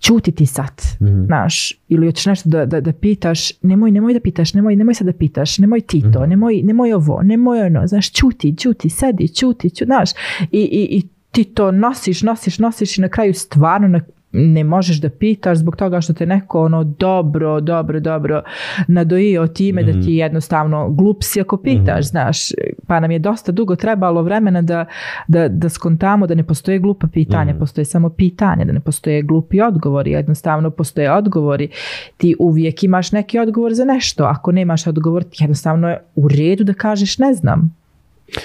ti čuti ti sad,
Mhm.
znaš, ili hoćeš nešto da, da, da pitaš, nemoj, nemoj da pitaš, nemoj, nemoj sad da pitaš, nemoj ti to,
Mhm.
nemoj, nemoj ovo, nemoj ono, znaš, čuti, čuti, sedi, čuti, čuti, znaš, i, i, i ti to nosiš, nosiš, nosiš i na kraju stvarno ne, ne možeš da pitaš zbog toga što te neko ono dobro, dobro, dobro nadojio time da ti jednostavno glup si ako pitaš, znaš, pa nam je dosta dugo trebalo vremena da, da, da skontamo da ne postoje glupa pitanja, postoje samo pitanja, da ne postoje glupi odgovori, jednostavno postoje odgovori. Ti uvijek imaš neki odgovor za nešto, ako nemaš odgovor, ti jednostavno je u redu da kažeš ne znam.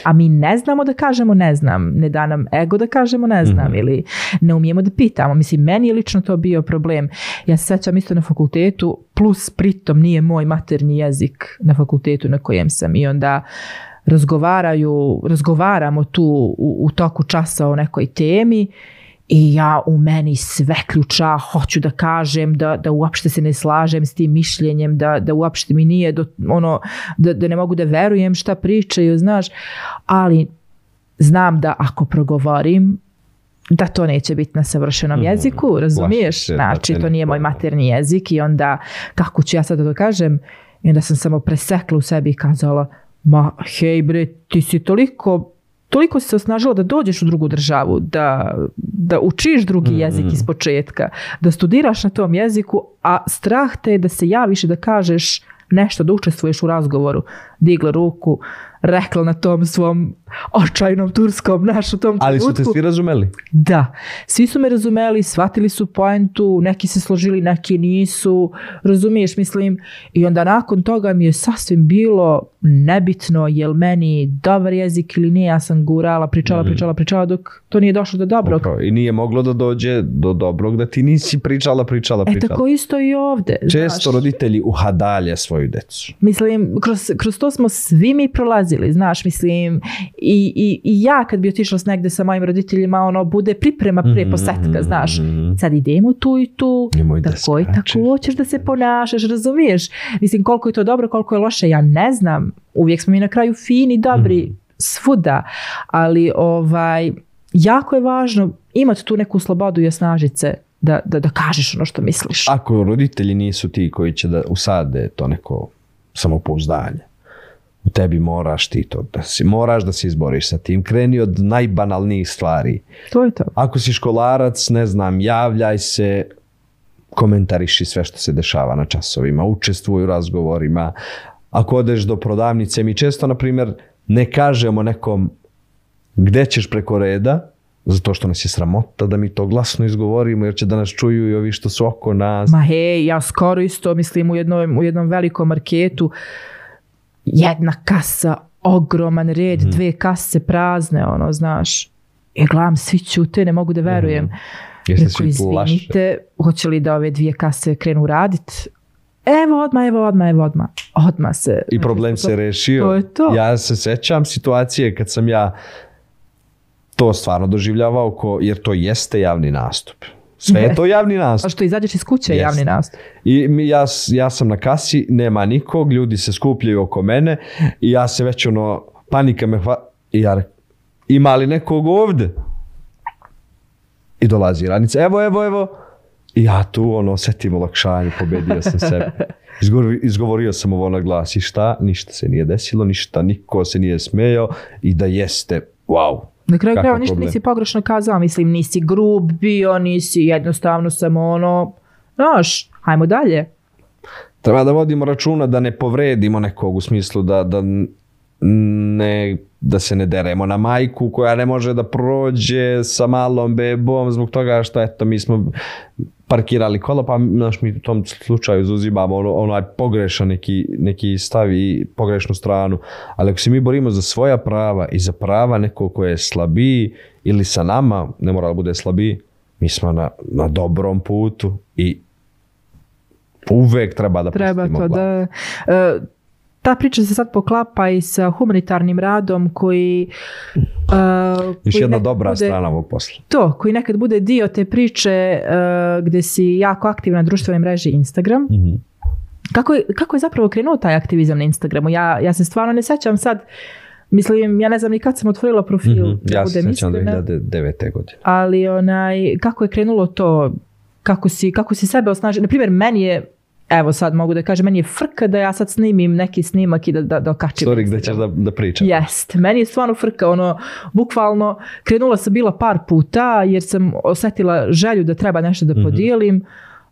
A mi ne znamo da kažemo ne znam, ne da nam ego da kažemo ne znam ili ne umijemo da pitamo. Mislim, meni je lično to bio problem. Ja se sećam isto na fakultetu, plus pritom nije moj maternji jezik na fakultetu na kojem sam i onda razgovaraju, razgovaramo tu u, u toku časa o nekoj temi i ja u meni sve ključa hoću da kažem da, da uopšte se ne slažem s tim mišljenjem, da, da uopšte mi nije do, ono, da, da ne mogu da verujem šta pričaju, znaš, ali znam da ako progovorim da to neće biti na savršenom jeziku, razumiješ? Znači,
te
to nije moj maternji jezik i onda kako ću ja sad da to kažem? I onda sam samo presekla u sebi i kazala, ma hej bre, ti si toliko toliko si se osnažila da dođeš u drugu državu, da, da učiš drugi jezik iz početka, da studiraš na tom jeziku, a strah te je da se javiš i da kažeš nešto, da učestvuješ u razgovoru. Digla ruku, rekla na tom svom očajnom turskom, naš u tom
Ali su te svi razumeli.
Da, svi su me razumeli, shvatili su poentu, neki se složili, neki nisu, razumiješ, mislim, i onda nakon toga mi je sasvim bilo nebitno jel meni dobar jezik ili nije, ja sam gurala, pričala,
Mhm.
pričala, pričala dok to nije došlo do dobrog.
Upravo. I nije moglo da dođe do dobrog da ti nisi pričala, pričala,
E
pričala.
tako isto i ovdje.
Često
znaš.
roditelji uhadalje svoju decu.
Mislim, kroz, kroz to smo svi mi prolazili, znaš, mislim, i, i, i ja kad bi otišla s negde sa mojim roditeljima, ono, bude priprema pre posetka, znaš, sad idemo tu i tu,
Nemoj da
tako i
skačeš.
tako hoćeš da se ponašaš, razumiješ? Mislim, koliko je to dobro, koliko je loše, ja ne znam, uvijek smo mi na kraju fini, dobri, svuda, ali ovaj, jako je važno imati tu neku slobodu i osnažit se da, da, da kažeš ono što misliš.
Ako roditelji nisu ti koji će da usade to neko samopouzdanje, u tebi moraš ti to, da si, moraš da se izboriš sa tim. Kreni od najbanalnijih stvari.
To je to.
Ako si školarac, ne znam, javljaj se, komentariši sve što se dešava na časovima, učestvuj u razgovorima. Ako odeš do prodavnice, mi često, na primjer, ne kažemo nekom gde ćeš preko reda, zato što nas je sramota da mi to glasno izgovorimo, jer će da nas čuju i ovi što su oko nas.
Ma hej, ja skoro isto mislim u jednom, u jednom velikom marketu jedna kasa, ogroman red,
Mhm.
dve kase prazne, ono, znaš. I gledam, svi ćute, ne mogu da verujem.
Se
Rekao,
svi
izvinite, hoće li da ove dvije kase krenu radit? Evo odmah, evo odmah, evo odmah. Odmah se...
I problem se rešio.
To je to.
Ja se sećam situacije kad sam ja to stvarno doživljavao, ko, jer to jeste javni nastup. Sve je to javni
A
nastup.
što izađeš iz kuće je javni nastup.
I mi- ja, ja sam na kasi, nema nikog, ljudi se skupljaju oko mene i ja se već ono, panika me hva... I ja rek, ima li nekog ovde? I dolazi ranica, evo, evo, evo. I ja tu ono, osjetim olakšanje, pobedio sam sebe. Izgovorio, izgovorio sam ovo na glas i šta? Ništa se nije desilo, ništa, niko se nije smejao i da jeste, wow.
Na kraju krajeva ništa nisi pogrešno kazao, mislim nisi grub bio, nisi jednostavno samo ono, znaš, hajmo dalje.
Treba da vodimo računa da ne povredimo nekog u smislu da, da ne da se ne deremo na majku koja ne može da prođe sa malom bebom zbog toga što eto mi smo parkirali kola pa znaš, mi u tom slučaju zauzimamo ono, onaj pogrešan neki, neki stav i pogrešnu stranu ali ako se mi borimo za svoja prava i za prava nekog koje je slabiji ili sa nama ne mora da bude slabiji mi smo na, na dobrom putu i uvek treba da
Treba to
glas.
da... e, ta priča se sad poklapa i sa humanitarnim radom koji... e,
Još jedna dobra
bude-
strana ovog posla.
To, koji nekad bude dio te priče e, gdje si jako aktivna na društvenoj mreži Instagram.
Mhm.
Kako je, kako je zapravo krenuo taj aktivizam na Instagramu? Ja, ja se stvarno ne sećam sad, mislim, ja ne znam ni kad sam otvorila profil. da
Mhm. Ja se
iskrena.
2009. godine.
ali onaj, kako je krenulo to? kako si, kako si sebe osnažio. Na primjer, meni je Evo sad mogu da kažem, meni je frka da ja sad snimim neki snimak i da, da, da okačim.
Story gde ćeš da, da pričam.
Jest, meni je stvarno frka, ono, bukvalno, krenula sam bila par puta jer sam osetila želju da treba nešto da
Mhm.
podijelim,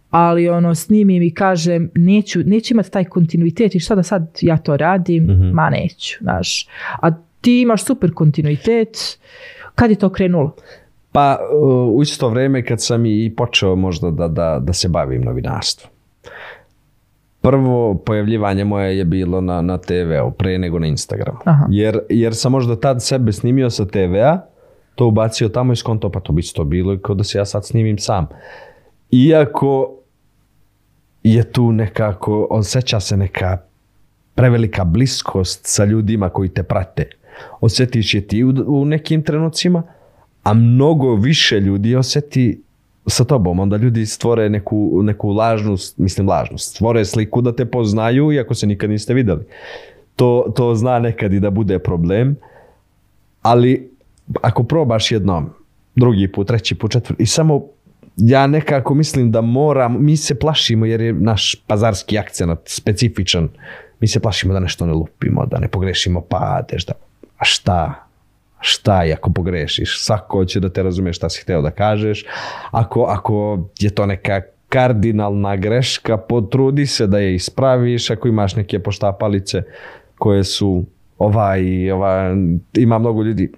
ali ono, snimim i kažem, neću, neću imati taj kontinuitet i šta da sad ja to radim,
Mhm.
ma neću, znaš. A ti imaš super kontinuitet, kad je to krenulo?
Pa u isto vrijeme kad sam i počeo možda da, da, da se bavim novinarstvom. Prvo pojavljivanje moje je bilo na, na TV-u, pre nego na Instagramu.
Aha.
Jer, jer sam možda tad sebe snimio sa TV-a, to ubacio tamo i skonto, pa to bi isto bilo i kao da se ja sad snimim sam. Iako je tu nekako, osjeća se neka prevelika bliskost sa ljudima koji te prate. Osjetiš je ti u, u nekim trenucima, a mnogo više ljudi osjeti sa tobom. Onda ljudi stvore neku, neku lažnu, mislim lažnu, stvore sliku da te poznaju iako se nikad niste vidjeli. To, to zna nekad i da bude problem, ali ako probaš jednom, drugi put, treći put, četvrti i samo ja nekako mislim da moram, mi se plašimo jer je naš pazarski akcenat specifičan, mi se plašimo da nešto ne lupimo, da ne pogrešimo padeš, da, a šta? Šta je ako pogrešiš? Svako će da te razume šta si hteo da kažeš. Ako, ako je to neka kardinalna greška, potrudi se da je ispraviš. Ako imaš neke poštapalice koje su ovaj, ovaj, ima mnogo ljudi,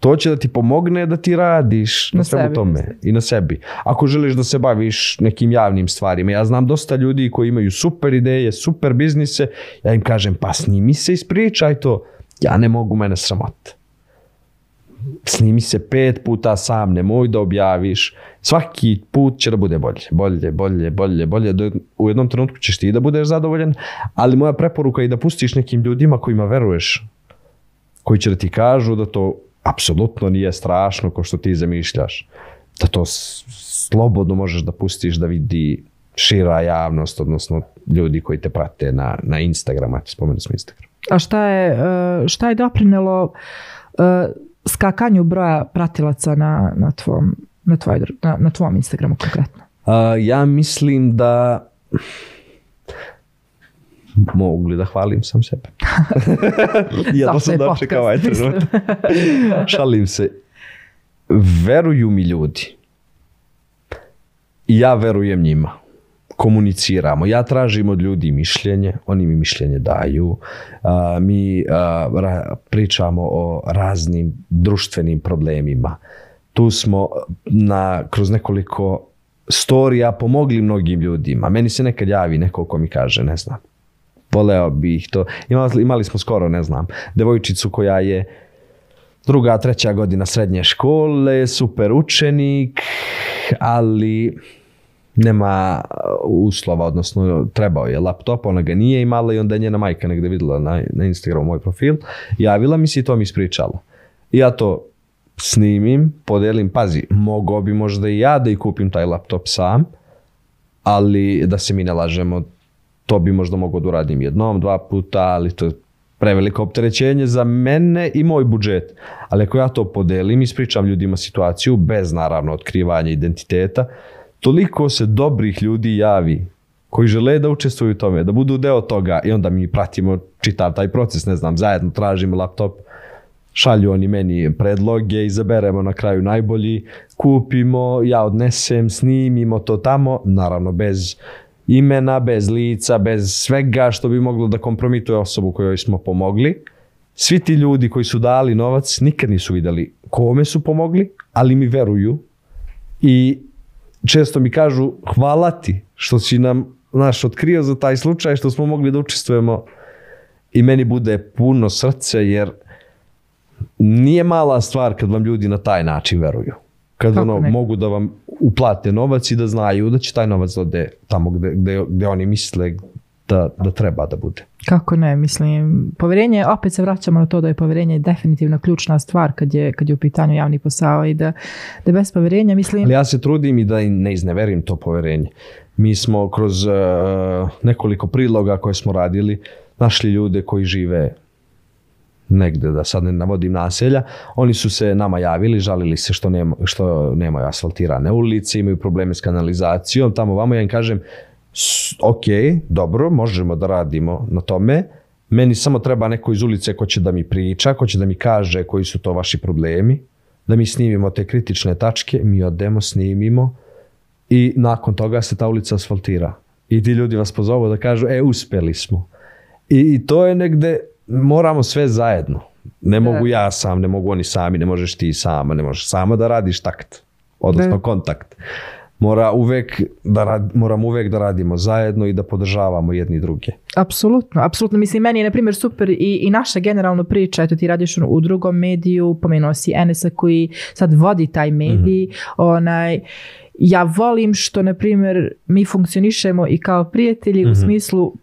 to će da ti pomogne da ti radiš na,
Na
svemu
sebi,
tome
mislim.
i na sebi. Ako želiš da se baviš nekim javnim stvarima, ja znam dosta ljudi koji imaju super ideje, super biznise, ja im kažem pa snimi se, ispričaj to. Ja ne mogu, mene sramota. Snimi se pet puta sam, nemoj da objaviš. Svaki put će da bude bolje, bolje, bolje, bolje, bolje. U jednom trenutku ćeš ti da budeš zadovoljan, ali moja preporuka je da pustiš nekim ljudima kojima veruješ, koji će da ti kažu da to apsolutno nije strašno kao što ti zamišljaš. Da to slobodno možeš da pustiš da vidi šira javnost, odnosno ljudi koji te prate na, na Instagramu. Eto, spomenuli smo Instagram.
A šta je, e, šta je doprinelo e, skakanju broja pratilaca na, na, tvom, na, tvoj, na, na tvom Instagramu konkretno?
A, ja mislim da mogu li da hvalim sam sebe? ja to sam dočekao ovaj
podcast,
trenutak. Šalim se. Veruju mi ljudi. I ja verujem njima. Komuniciramo. Ja tražim od ljudi mišljenje, oni mi mišljenje daju. A, mi a, ra- pričamo o raznim društvenim problemima. Tu smo na, kroz nekoliko storija pomogli mnogim ljudima. Meni se nekad javi neko ko mi kaže, ne znam, voleo bih to. Imali, imali smo skoro, ne znam, devojčicu koja je druga, treća godina srednje škole, super učenik, ali nema uslova, odnosno trebao je laptop, ona ga nije imala i onda je njena majka negdje vidjela na, na Instagramu moj profil, javila mi se i to mi ispričala. I ja to snimim, podelim, pazi, mogao bi možda i ja da i kupim taj laptop sam, ali da se mi ne lažemo, to bi možda mogao da uradim jednom, dva puta, ali to je preveliko opterećenje za mene i moj budžet. Ali ako ja to podelim, ispričam ljudima situaciju, bez naravno otkrivanja identiteta, toliko se dobrih ljudi javi koji žele da učestvuju u tome, da budu deo toga i onda mi pratimo čitav taj proces, ne znam, zajedno tražimo laptop, šalju oni meni predloge, izaberemo na kraju najbolji, kupimo, ja odnesem, snimimo to tamo, naravno bez imena, bez lica, bez svega što bi moglo da kompromituje osobu kojoj smo pomogli. Svi ti ljudi koji su dali novac nikad nisu vidjeli kome su pomogli, ali mi veruju i često mi kažu hvala ti što si nam naš otkrio za taj slučaj, što smo mogli da učestvujemo i meni bude puno srce jer nije mala stvar kad vam ljudi na taj način veruju. Kad ono, mogu da vam uplate novac i da znaju da će taj novac da ode tamo gde, gde, gde oni misle da, da treba da bude.
Kako ne, mislim, povjerenje, opet se vraćamo na to da je povjerenje definitivno ključna stvar kad je, kad je u pitanju javni posao i da, da bez povjerenja, mislim,
Ali ja se trudim i da ne izneverim to poverenje. Mi smo kroz uh, nekoliko priloga koje smo radili našli ljude koji žive negde, da sad ne navodim naselja, oni su se nama javili, žalili se što, nema, što nemaju asfaltirane ulice, imaju probleme s kanalizacijom, tamo vamo ja im kažem, ok, dobro, možemo da radimo na tome, meni samo treba neko iz ulice ko će da mi priča, ko će da mi kaže koji su to vaši problemi, da mi snimimo te kritične tačke, mi odemo, snimimo i nakon toga se ta ulica asfaltira. I ti ljudi vas pozovu da kažu, e, uspeli smo. I, i to je negde, moramo sve zajedno. Ne mogu ja sam, ne mogu oni sami, ne možeš ti sama, ne možeš sama da radiš takt, odnosno kontakt. Mora uvek da rad, moramo uvek da radimo zajedno i da podržavamo jedni druge.
Apsolutno, apsolutno. Mislim, meni je, na primjer, super i, i naša generalno priča, eto ti radiš u drugom mediju, pomenuo si Enesa koji sad vodi taj medij, onaj, ja volim što, na primjer, mi funkcionišemo i kao prijatelji u smislu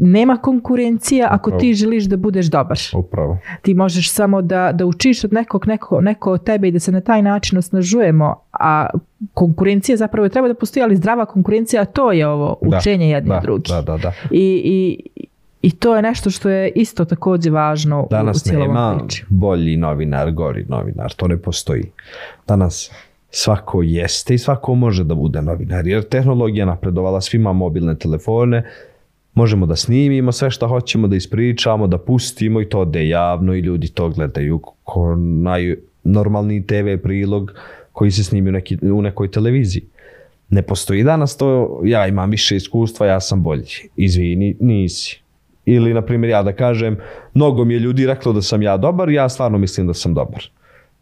nema konkurencija ako ti želiš da budeš dobar.
Upravo.
Ti možeš samo da, da učiš od nekog, neko, neko od tebe i da se na taj način osnažujemo, a konkurencija zapravo treba da postoji, ali zdrava konkurencija, to je ovo učenje jedni
da,
od drugih.
Da, da, da.
I, i, I to je nešto što je isto također važno
Danas
u, u cijelom
nema
priči.
bolji novinar, gori novinar, to ne postoji. Danas svako jeste i svako može da bude novinar, jer tehnologija napredovala, svi ima mobilne telefone, možemo da snimimo sve što hoćemo, da ispričamo, da pustimo i to ode javno i ljudi to gledaju ko najnormalniji TV prilog koji se snimi u, neki, u nekoj televiziji. Ne postoji danas to, ja imam više iskustva, ja sam bolji. Izvini, nisi. Ili, na primjer, ja da kažem, mnogo mi je ljudi reklo da sam ja dobar, ja stvarno mislim da sam dobar.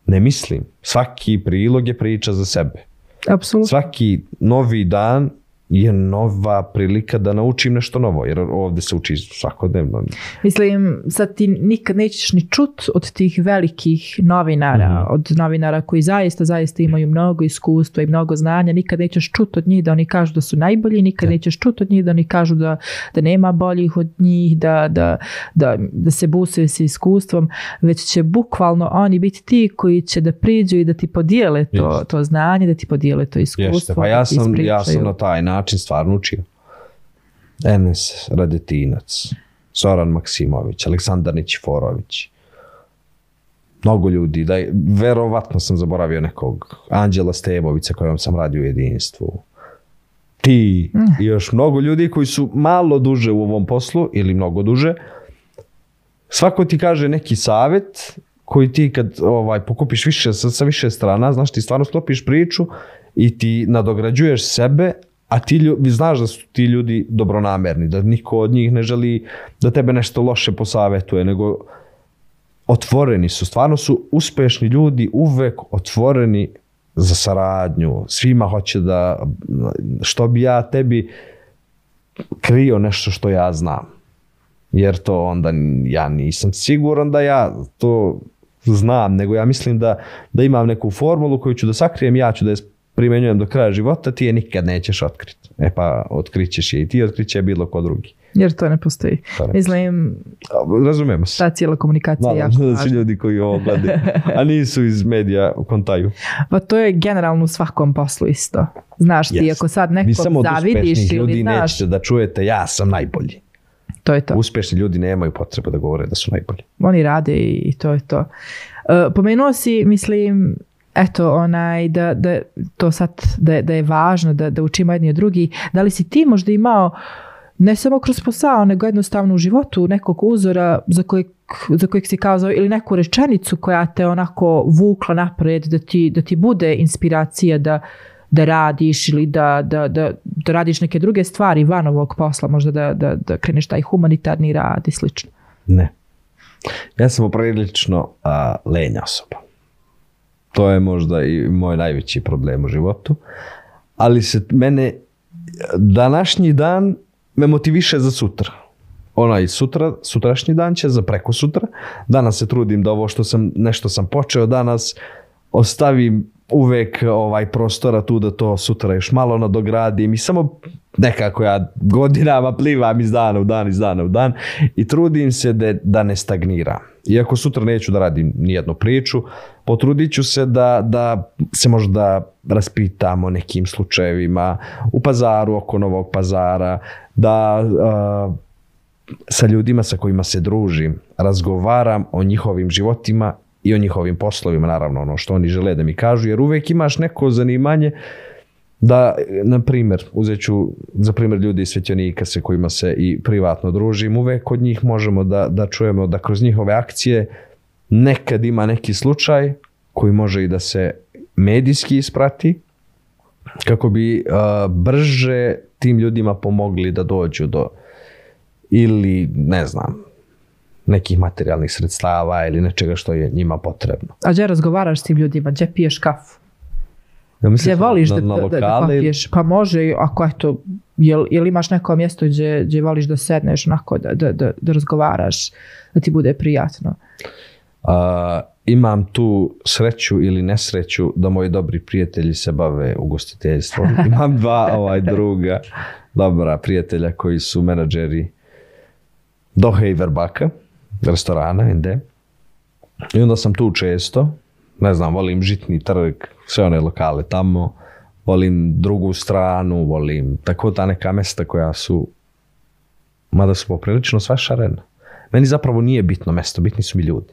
Ne mislim. Svaki prilog je priča za sebe.
Apsolutno.
Svaki novi dan je nova prilika da naučim nešto novo, jer ovdje se uči svakodnevno.
Mislim, sad ti nikad nećeš ni čut od tih velikih novinara,
Mhm.
od novinara koji zaista, zaista imaju mnogo iskustva i mnogo znanja, nikad nećeš čut od njih da oni kažu da su najbolji, nikad nećeš čut od njih da oni kažu da, da nema boljih od njih, da, da, da, da se busaju sa iskustvom, već će bukvalno oni biti ti koji će da priđu i da ti podijele to, to znanje, da ti podijele to iskustvo.
Jeste, pa
da
ja
ti
sam, ja sam na taj način stvarno učio. Enes Radetinac, Zoran Maksimović, Aleksandar Nićiforović, mnogo ljudi, da je, verovatno sam zaboravio nekog, Anđela Stebovića kojom sam radio u jedinstvu, ti i još mnogo ljudi koji su malo duže u ovom poslu ili mnogo duže, svako ti kaže neki savjet koji ti kad ovaj pokupiš više sa, sa više strana, znaš ti stvarno sklopiš priču i ti nadograđuješ sebe, a ti lju- vi znaš da su ti ljudi dobronamerni, da niko od njih ne želi da tebe nešto loše posavetuje, nego otvoreni su, stvarno su uspešni ljudi uvek otvoreni za saradnju, svima hoće da, što bi ja tebi krio nešto što ja znam. Jer to onda ja nisam siguran da ja to znam, nego ja mislim da, da imam neku formulu koju ću da sakrijem, ja ću da je primenjujem do kraja života, ti je nikad nećeš otkriti. E pa otkrićeš je i ti, otkriće je bilo ko drugi.
Jer to ne postoji.
To ne
Mislim,
Razumemo se.
ta cijela komunikacija je
Nadam
jako
se da su ljudi koji ovo gledaju, a nisu iz medija u kontaju.
Pa to je generalno u svakom poslu isto. Znaš ti,
Jest.
ako sad
od
zavidiš
uspešnih
ili
ljudi
znaš,
nećete da čujete ja sam najbolji.
to je to.
Uspešni ljudi nemaju potrebu da govore da su najbolji.
Oni rade i, to je to. Uh, pomenuo si, mislim, eto, onaj, da, da to sad, da, da je važno da, da učimo jedni od drugi. Da li si ti možda imao ne samo kroz posao, nego jednostavno u životu nekog uzora za kojeg, za kojeg si kazao ili neku rečenicu koja te onako vukla napred da ti, da ti bude inspiracija da, da radiš ili da, da, da, da radiš neke druge stvari van ovog posla, možda da, da, da kreneš taj humanitarni rad i slično.
Ne. Ja sam poprilično a, lenja osoba. To je možda i moj najveći problem u životu. Ali se mene današnji dan me motiviše za sutra. Onaj sutra, sutrašnji dan će za preko sutra. Danas se trudim da ovo što sam, nešto sam počeo danas, ostavim uvek ovaj prostora tu da to sutra još malo nadogradim i samo nekako ja godinama plivam iz dana u dan, iz dana u dan i trudim se da, da ne stagniram. Iako sutra neću da radim nijednu priču, potrudit ću se da, da se možda raspitam o nekim slučajevima u pazaru oko novog pazara, da uh, sa ljudima sa kojima se družim, razgovaram o njihovim životima i o njihovim poslovima, naravno ono što oni žele da mi kažu, jer uvijek imaš neko zanimanje da, na primjer, uzet ću za primjer ljudi iz Svećanika se kojima se i privatno družim, uvijek kod njih možemo da, da čujemo da kroz njihove akcije nekad ima neki slučaj koji može i da se medijski isprati kako bi uh, brže tim ljudima pomogli da dođu do ili ne znam nekih materijalnih sredstava ili nečega što je njima potrebno.
A gdje razgovaraš s tim ljudima? Gdje piješ kafu?
Ja
Gdje voliš
na,
da,
na
da, da, da popiješ? Pa može, ako eto, jel, jel imaš neko mjesto gdje, gdje voliš da sedneš onako, da, da, da, da razgovaraš, da ti bude prijatno?
A, imam tu sreću ili nesreću da moji dobri prijatelji se bave ugostiteljstvom. Imam dva ovaj druga dobra prijatelja koji su menadžeri Dohe i Verbaka, restorana ND. I onda sam tu često, ne znam, volim Žitni trg, sve one lokale tamo, volim drugu stranu, volim tako ta neka mesta koja su, mada su poprilično sva šarena. Meni zapravo nije bitno mesto, bitni su mi ljudi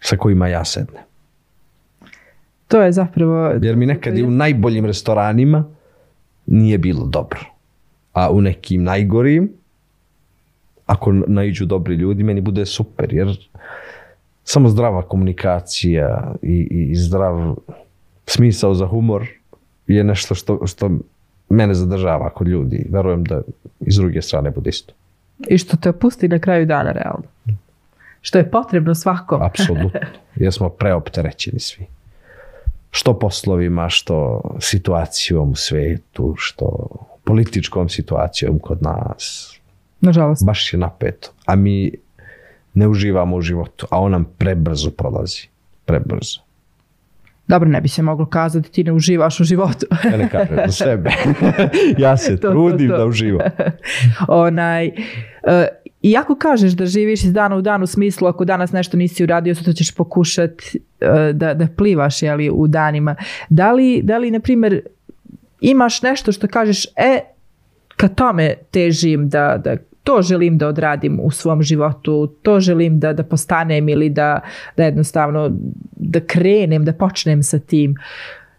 sa kojima ja sednem.
To je zapravo...
Jer mi nekad i u najboljim restoranima nije bilo dobro. A u nekim najgorijim, ako naiđu dobri ljudi, meni bude super. Jer samo zdrava komunikacija i, i, i zdrav smisao za humor je nešto što, što mene zadržava kod ljudi. Verujem da i s druge strane bude isto.
I što te opusti na kraju dana, realno. Što je potrebno svakom.
Apsolutno. Jer smo preopterećeni svi. Što poslovima, što situacijom u svetu, što političkom situacijom kod nas.
Nažalost.
Baš je napeto. A mi ne uživamo u životu, a on nam prebrzo prolazi. Prebrzo.
Dobro, ne bi se moglo kazati ti ne uživaš u životu.
Ja ne kažem za sebe. ja se
To, to,
trudim
to.
da uživam.
Onaj, e, iako kažeš da živiš iz dana u dan u smislu ako danas nešto nisi uradio, sutra ćeš pokušat e, da, da plivaš jeli, u danima. Da li, da li, na primjer, imaš nešto što kažeš, e, ka tome težim da, da to želim da odradim u svom životu, to želim da, da postanem ili da, da jednostavno da krenem, da počnem sa tim.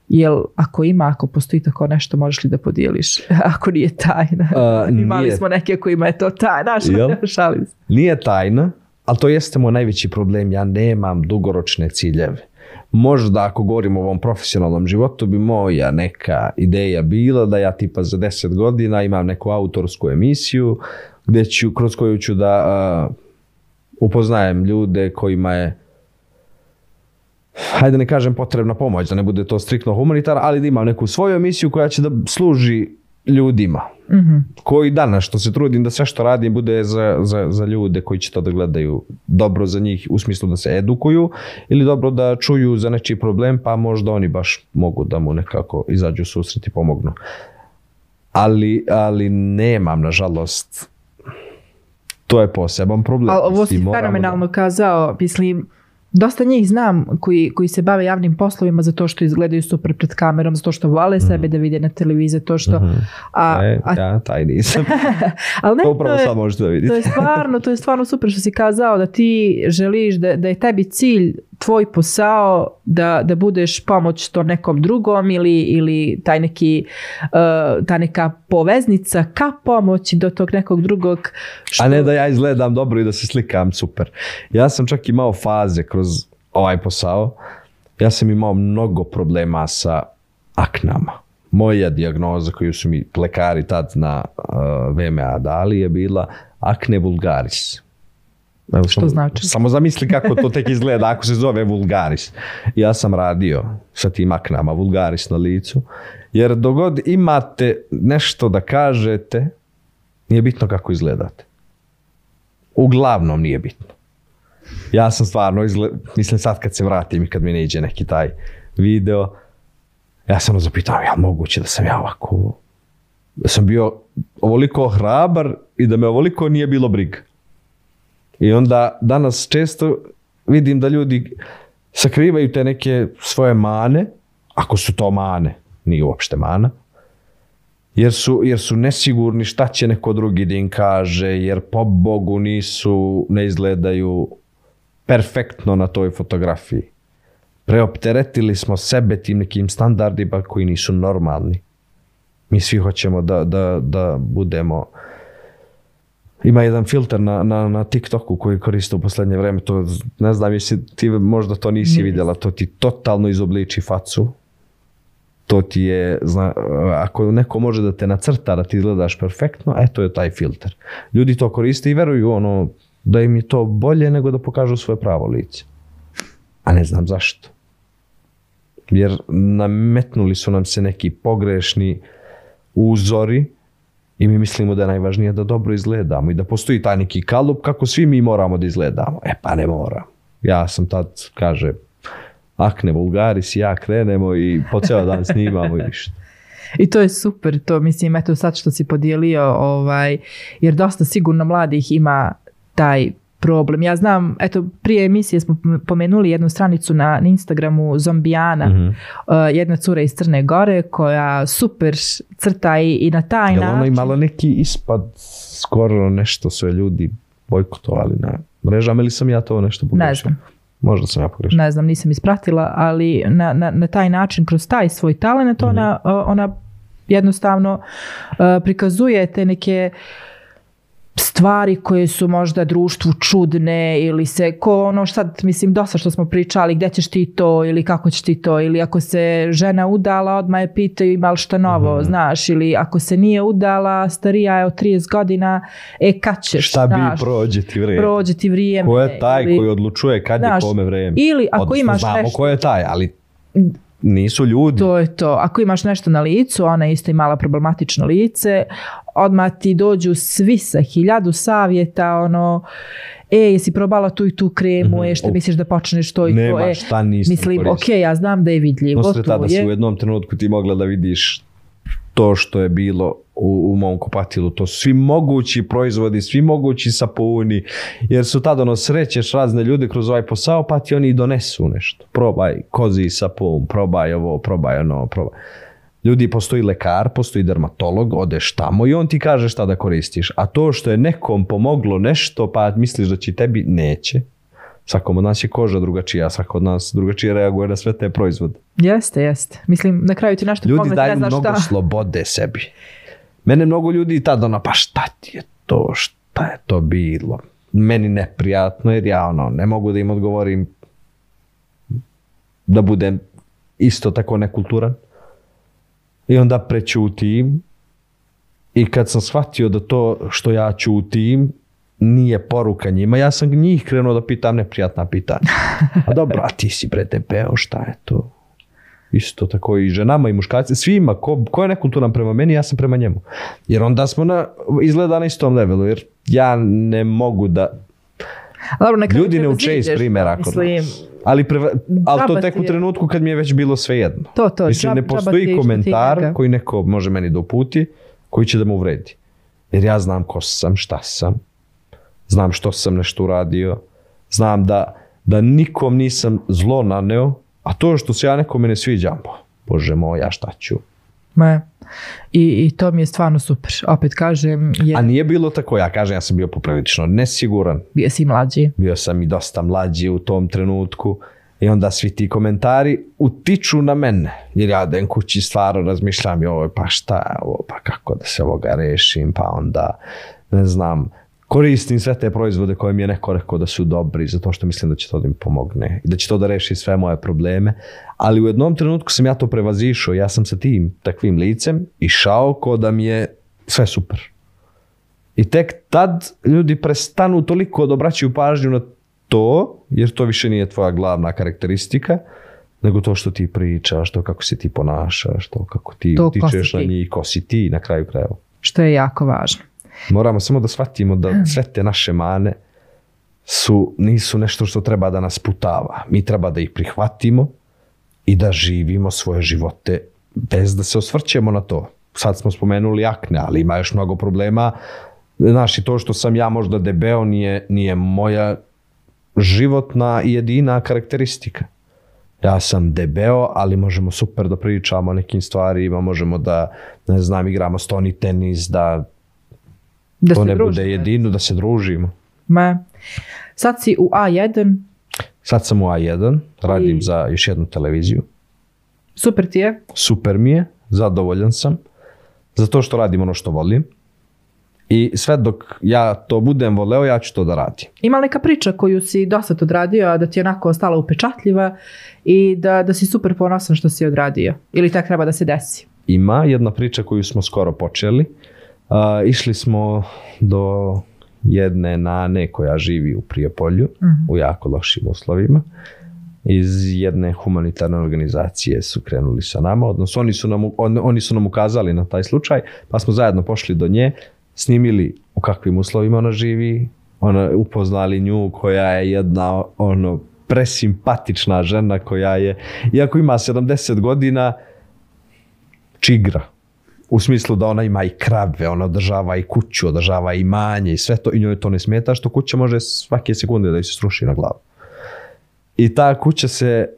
Jel, ako ima, ako postoji tako nešto, možeš li da podijeliš? Ako nije tajna.
A,
Imali
nije.
smo neke kojima je to tajna.
Jel?
Šalim se.
Nije tajna, ali to jeste moj najveći problem. Ja nemam dugoročne ciljeve. Možda ako govorimo o ovom profesionalnom životu bi moja neka ideja bila da ja tipa za 10 godina imam neku autorsku emisiju gdje ću, kroz koju ću da a, upoznajem ljude kojima je hajde ne kažem potrebna pomoć, da ne bude to striktno humanitar, ali da imam neku svoju emisiju koja će da služi ljudima koji danas što se trudim da sve što radim bude za, za, za ljude koji će to da gledaju dobro za njih u smislu da se edukuju ili dobro da čuju za nečiji problem pa možda oni baš mogu da mu nekako izađu susret i pomognu. Ali, ali nemam nažalost to je poseban problem.
Ali ovo si fenomenalno kazao, mislim, dosta njih znam koji, koji se bave javnim poslovima zato što izgledaju super pred kamerom, zato što vole sebe da vide na televiziji, to što... A,
Da, e,
a,
ja taj nisam.
ali ne,
to upravo
to je-
sad možete da vidite.
To je stvarno, to je stvarno super što si kazao da ti želiš da, da je tebi cilj tvoj posao da, da budeš pomoć to nekom drugom ili, ili taj neki, uh, ta neka poveznica ka pomoći do tog nekog drugog što,
A ne da ja izgledam dobro i da se slikam super. Ja sam čak imao faze kroz ovaj posao. Ja sam imao mnogo problema sa aknama. Moja dijagnoza koju su mi lekari tad na uh, VMA dali je bila akne vulgaris. Evo,
Što
samo-
znači?
Samo zamisli kako to tek izgleda ako se zove vulgaris. Ja sam radio sa tim aknama vulgaris na licu. Jer dogod imate nešto da kažete, nije bitno kako izgledate. Uglavnom nije bitno. Ja sam stvarno, izgled... mislim sad kad se vratim i kad mi ne iđe neki taj video, ja sam zapitao, ja moguće da sam ja ovako, da sam bio ovoliko hrabar i da me ovoliko nije bilo briga. I onda danas često vidim da ljudi sakrivaju te neke svoje mane, ako su to mane, nije uopšte mana, jer su, jer su nesigurni šta će neko drugi da im kaže, jer po Bogu nisu, ne izgledaju perfektno na toj fotografiji. Preopteretili smo sebe tim nekim standardima koji nisu normalni. Mi svi hoćemo da, da, da budemo ima jedan filter na, na, na TikToku koji koriste u poslednje vreme, to ne znam, jesi, ti možda to nisi vidjela, to ti totalno izobliči facu. To ti je, zna, ako neko može da te nacrta da ti izgledaš perfektno, e to je taj filter. Ljudi to koriste i veruju ono, da im je to bolje nego da pokažu svoje pravo lice. A ne znam zašto. Jer nametnuli su nam se neki pogrešni uzori i mi mislimo da je najvažnije da dobro izgledamo i da postoji taj neki kalup kako svi mi moramo da izgledamo. E pa ne mora. Ja sam tad, kaže, akne vulgaris, ja krenemo i po ceo dan snimamo i ništa.
I to je super, to mislim, eto sad što si podijelio, ovaj, jer dosta sigurno mladih ima taj problem. Ja znam, eto, prije emisije smo pomenuli jednu stranicu na, na Instagramu Zombijana,
Mhm.
uh, jedna cura iz Crne Gore koja super crta i, i na taj
Jel ono
način.
imalo neki ispad, skoro nešto su je ljudi bojkotovali na mrežama ili sam ja to nešto pogrešio?
Ne znam.
Možda sam ja pogrešio.
ne znam, nisam ispratila, ali na, na, na taj način, kroz taj svoj talent, ona,
Mhm.
uh, ona jednostavno uh, prikazuje te neke stvari koje su možda društvu čudne ili se ko ono šta mislim dosta što smo pričali gdje ćeš ti to ili kako ćeš ti to ili ako se žena udala odmah je pitaju ima li šta novo
Mhm.
znaš ili ako se nije udala starija je od 30 godina e kad ćeš
Šta bi
znaš,
prođe ti vrijeme?
prođe ti vrijeme
Ko je taj
ili-
koji odlučuje kad
Znaš,
je kome vrijeme?
ili ako
Odnosno,
imaš
znamo
nešto-
ko je taj, ali nisu ljudi.
To je to. Ako imaš nešto na licu, ona je isto imala problematično lice, odmah ti dođu svi sa hiljadu savjeta, ono, e, jesi probala tu i tu kremu, e, što
O.
misliš da počneš to i
Mhm. Nema
to, e.
šta nisam
Mislim, ok,
koristio.
ja znam da je vidljivo,
Nosre
tu
tada si u
je.
jednom trenutku ti mogla da vidiš to što je bilo u, u mom kupatilu. To su svi mogući proizvodi, svi mogući sapuni, jer su tada ono srećeš razne ljude kroz ovaj posao, pa ti oni i donesu nešto. Probaj kozi sapun, probaj ovo, probaj ono, probaj. Ljudi, postoji lekar, postoji dermatolog, odeš tamo i on ti kaže šta da koristiš. A to što je nekom pomoglo nešto, pa misliš da će tebi, neće. Svakom od nas je koža drugačija, svako od nas drugačije reaguje na sve te proizvode.
Jeste, jeste. Mislim, na kraju ti nešto
Ljudi
pomogne, ti ne
daju
znaš
mnogo
šta.
slobode sebi. Mene mnogo ljudi tada ono, pa šta ti je to, šta je to bilo? Meni neprijatno jer ja ono, ne mogu da im odgovorim da budem isto tako nekulturan. I onda prećutim i kad sam shvatio da to što ja čutim nije poruka njima, ja sam njih krenuo da pitam neprijatna pitanja. A dobro, a ti si bre debeo, šta je to? Isto tako i ženama i muškarci, svima, ko, ko je nekulturan prema meni, ja sam prema njemu. Jer onda smo na, izgleda na istom levelu, jer ja ne mogu da,
Dobro, kraju
ljudi ne uče iz primjera
Mislim.
Ali, preva, ali to tek u trenutku kad mi je već bilo svejedno.
To, to,
Mislim,
džab-
ne postoji komentar koji neko može meni da uputi, koji će da mu uvredi. Jer ja znam ko sam, šta sam, znam što sam nešto uradio, znam da, da nikom nisam zlo naneo, a to što se ja nekome ne sviđam, bože moj, ja šta ću.
Me. I, I to mi je stvarno super. Opet kažem,
A
jer
nije bilo tako, ja kažem, ja sam bio poprilično nesiguran,
bio si mlađi.
bio sam i dosta mlađi u tom trenutku i onda svi ti komentari utiču na mene. Jer ja idem kući stvarno razmišljam, joj, pa šta je ovo, pa kako da se ovoga rešim, pa onda, ne znam, koristim sve te proizvode koje mi je neko rekao da su dobri, zato što mislim da će to da mi pomogne i da će to da reši sve moje probleme. Ali u jednom trenutku sam ja to prevazišao, ja sam sa tim takvim licem išao ko da mi je sve super. I tek tad ljudi prestanu toliko da obraćaju pažnju na to, jer to više nije tvoja glavna karakteristika, nego to što ti pričaš, to kako se ti ponašaš, to kako ti
To
utičeš na njih, ko si ti na kraju krajeva.
Što je jako važno.
Moramo samo da shvatimo da sve te naše mane su, nisu nešto što treba da nas putava. Mi treba da ih prihvatimo i da živimo svoje živote bez da se osvrćemo na to. Sad smo spomenuli akne, ali ima još mnogo problema. Znaš, i to što sam ja možda debeo nije, nije moja životna i jedina karakteristika. Ja sam debeo, ali možemo super da pričamo o nekim stvarima, možemo da, ne znam, igramo stoni tenis, da,
Da
to
se
ne
družite.
bude jedino, da se družimo.
Ma. Sad si u A1,
Sad sam u A1, radim
I-
za još jednu televiziju.
super ti je.
Super mi je, zadovoljan sam, zato što radim ono što volim. I sve dok ja to budem voleo, ja ću to da radim.
Ima neka priča koju si dosta odradio, a da ti je onako ostala upečatljiva i da, da si super ponosan što si odradio? Ili tak treba da se desi?
ima jedna priča koju smo skoro počeli. A, išli smo do jedne nane koja živi u Prijepolju u jako lošim uslovima. Iz jedne humanitarne organizacije su krenuli sa nama, odnosno oni su, nam, on- oni su nam ukazali na taj slučaj, pa smo zajedno pošli do nje, snimili u kakvim uslovima ona živi, ona upoznali nju koja je jedna ono presimpatična žena koja je, iako ima 70 godina, čigra. U smislu da ona ima i krave, ona održava i kuću, održava i manje i sve to i njoj to ne smeta što kuća može svake sekunde da joj se sruši na glavu. I ta kuća se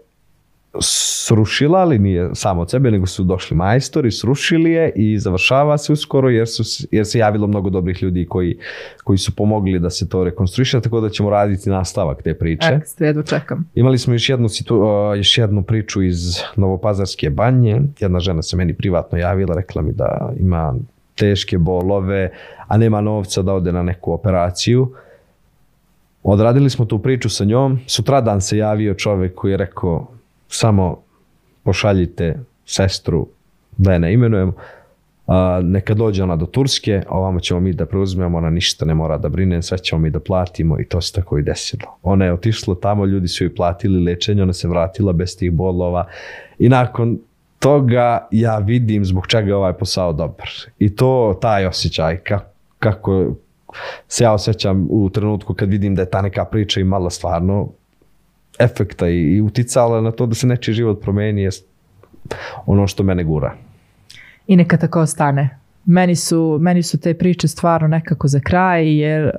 srušila, ali nije samo od sebe, nego su došli majstori, srušili je i završava se uskoro jer, su, jer se javilo mnogo dobrih ljudi koji, koji su pomogli da se to rekonstruiše, tako da ćemo raditi nastavak te priče.
Ekstra, jedva čekam.
Imali smo još jednu, situ, uh, još jednu priču iz Novopazarske banje. Jedna žena se meni privatno javila, rekla mi da ima teške bolove, a nema novca da ode na neku operaciju. Odradili smo tu priču sa njom. Sutradan se javio čovjek koji je rekao samo pošaljite sestru da je ne imenujemo. A, neka dođe ona do Turske, a ovamo ćemo mi da preuzmemo, ona ništa ne mora da brine, sve ćemo mi da platimo i to se tako i desilo. Ona je otišla tamo, ljudi su joj platili lečenje, ona se vratila bez tih bolova i nakon toga ja vidim zbog čega je ovaj posao dobar. I to, taj osjećaj, kako, kako se ja osjećam u trenutku kad vidim da je ta neka priča imala stvarno efekta i, i uticala na to da se nečiji život promeni je ono što mene gura.
I neka tako ostane. Meni su, meni su te priče stvarno nekako za kraj, jer uh,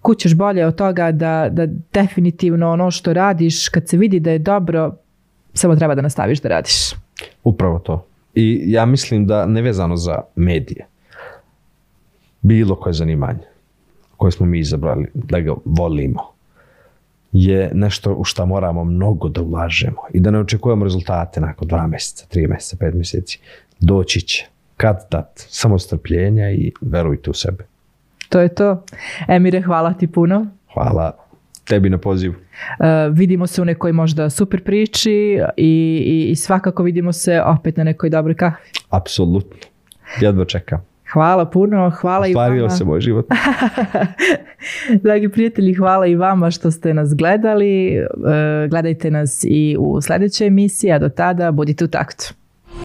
kućeš bolje od toga da, da definitivno ono što radiš, kad se vidi da je dobro, samo treba da nastaviš da radiš.
Upravo to. I ja mislim da nevezano za medije, bilo koje zanimanje koje smo mi izabrali da ga volimo, je nešto u šta moramo mnogo da ulažemo i da ne očekujemo rezultate nakon dva mjeseca, tri mjeseca, pet mjeseci. Doći će. Kad tad. Samo strpljenja i verujte u sebe.
To je to. Emire, hvala ti puno.
Hvala tebi na pozivu.
Uh, vidimo se u nekoj možda super priči i, i, i svakako vidimo se opet na nekoj dobroj kahvi.
Apsolutno. Jedva čekam.
Hvala puno, hvala i
Ostvario
vama.
se moj život.
Dragi prijatelji, hvala i vama što ste nas gledali. E, Gledajte nas i u sljedećoj emisiji, a do tada budite u taktu.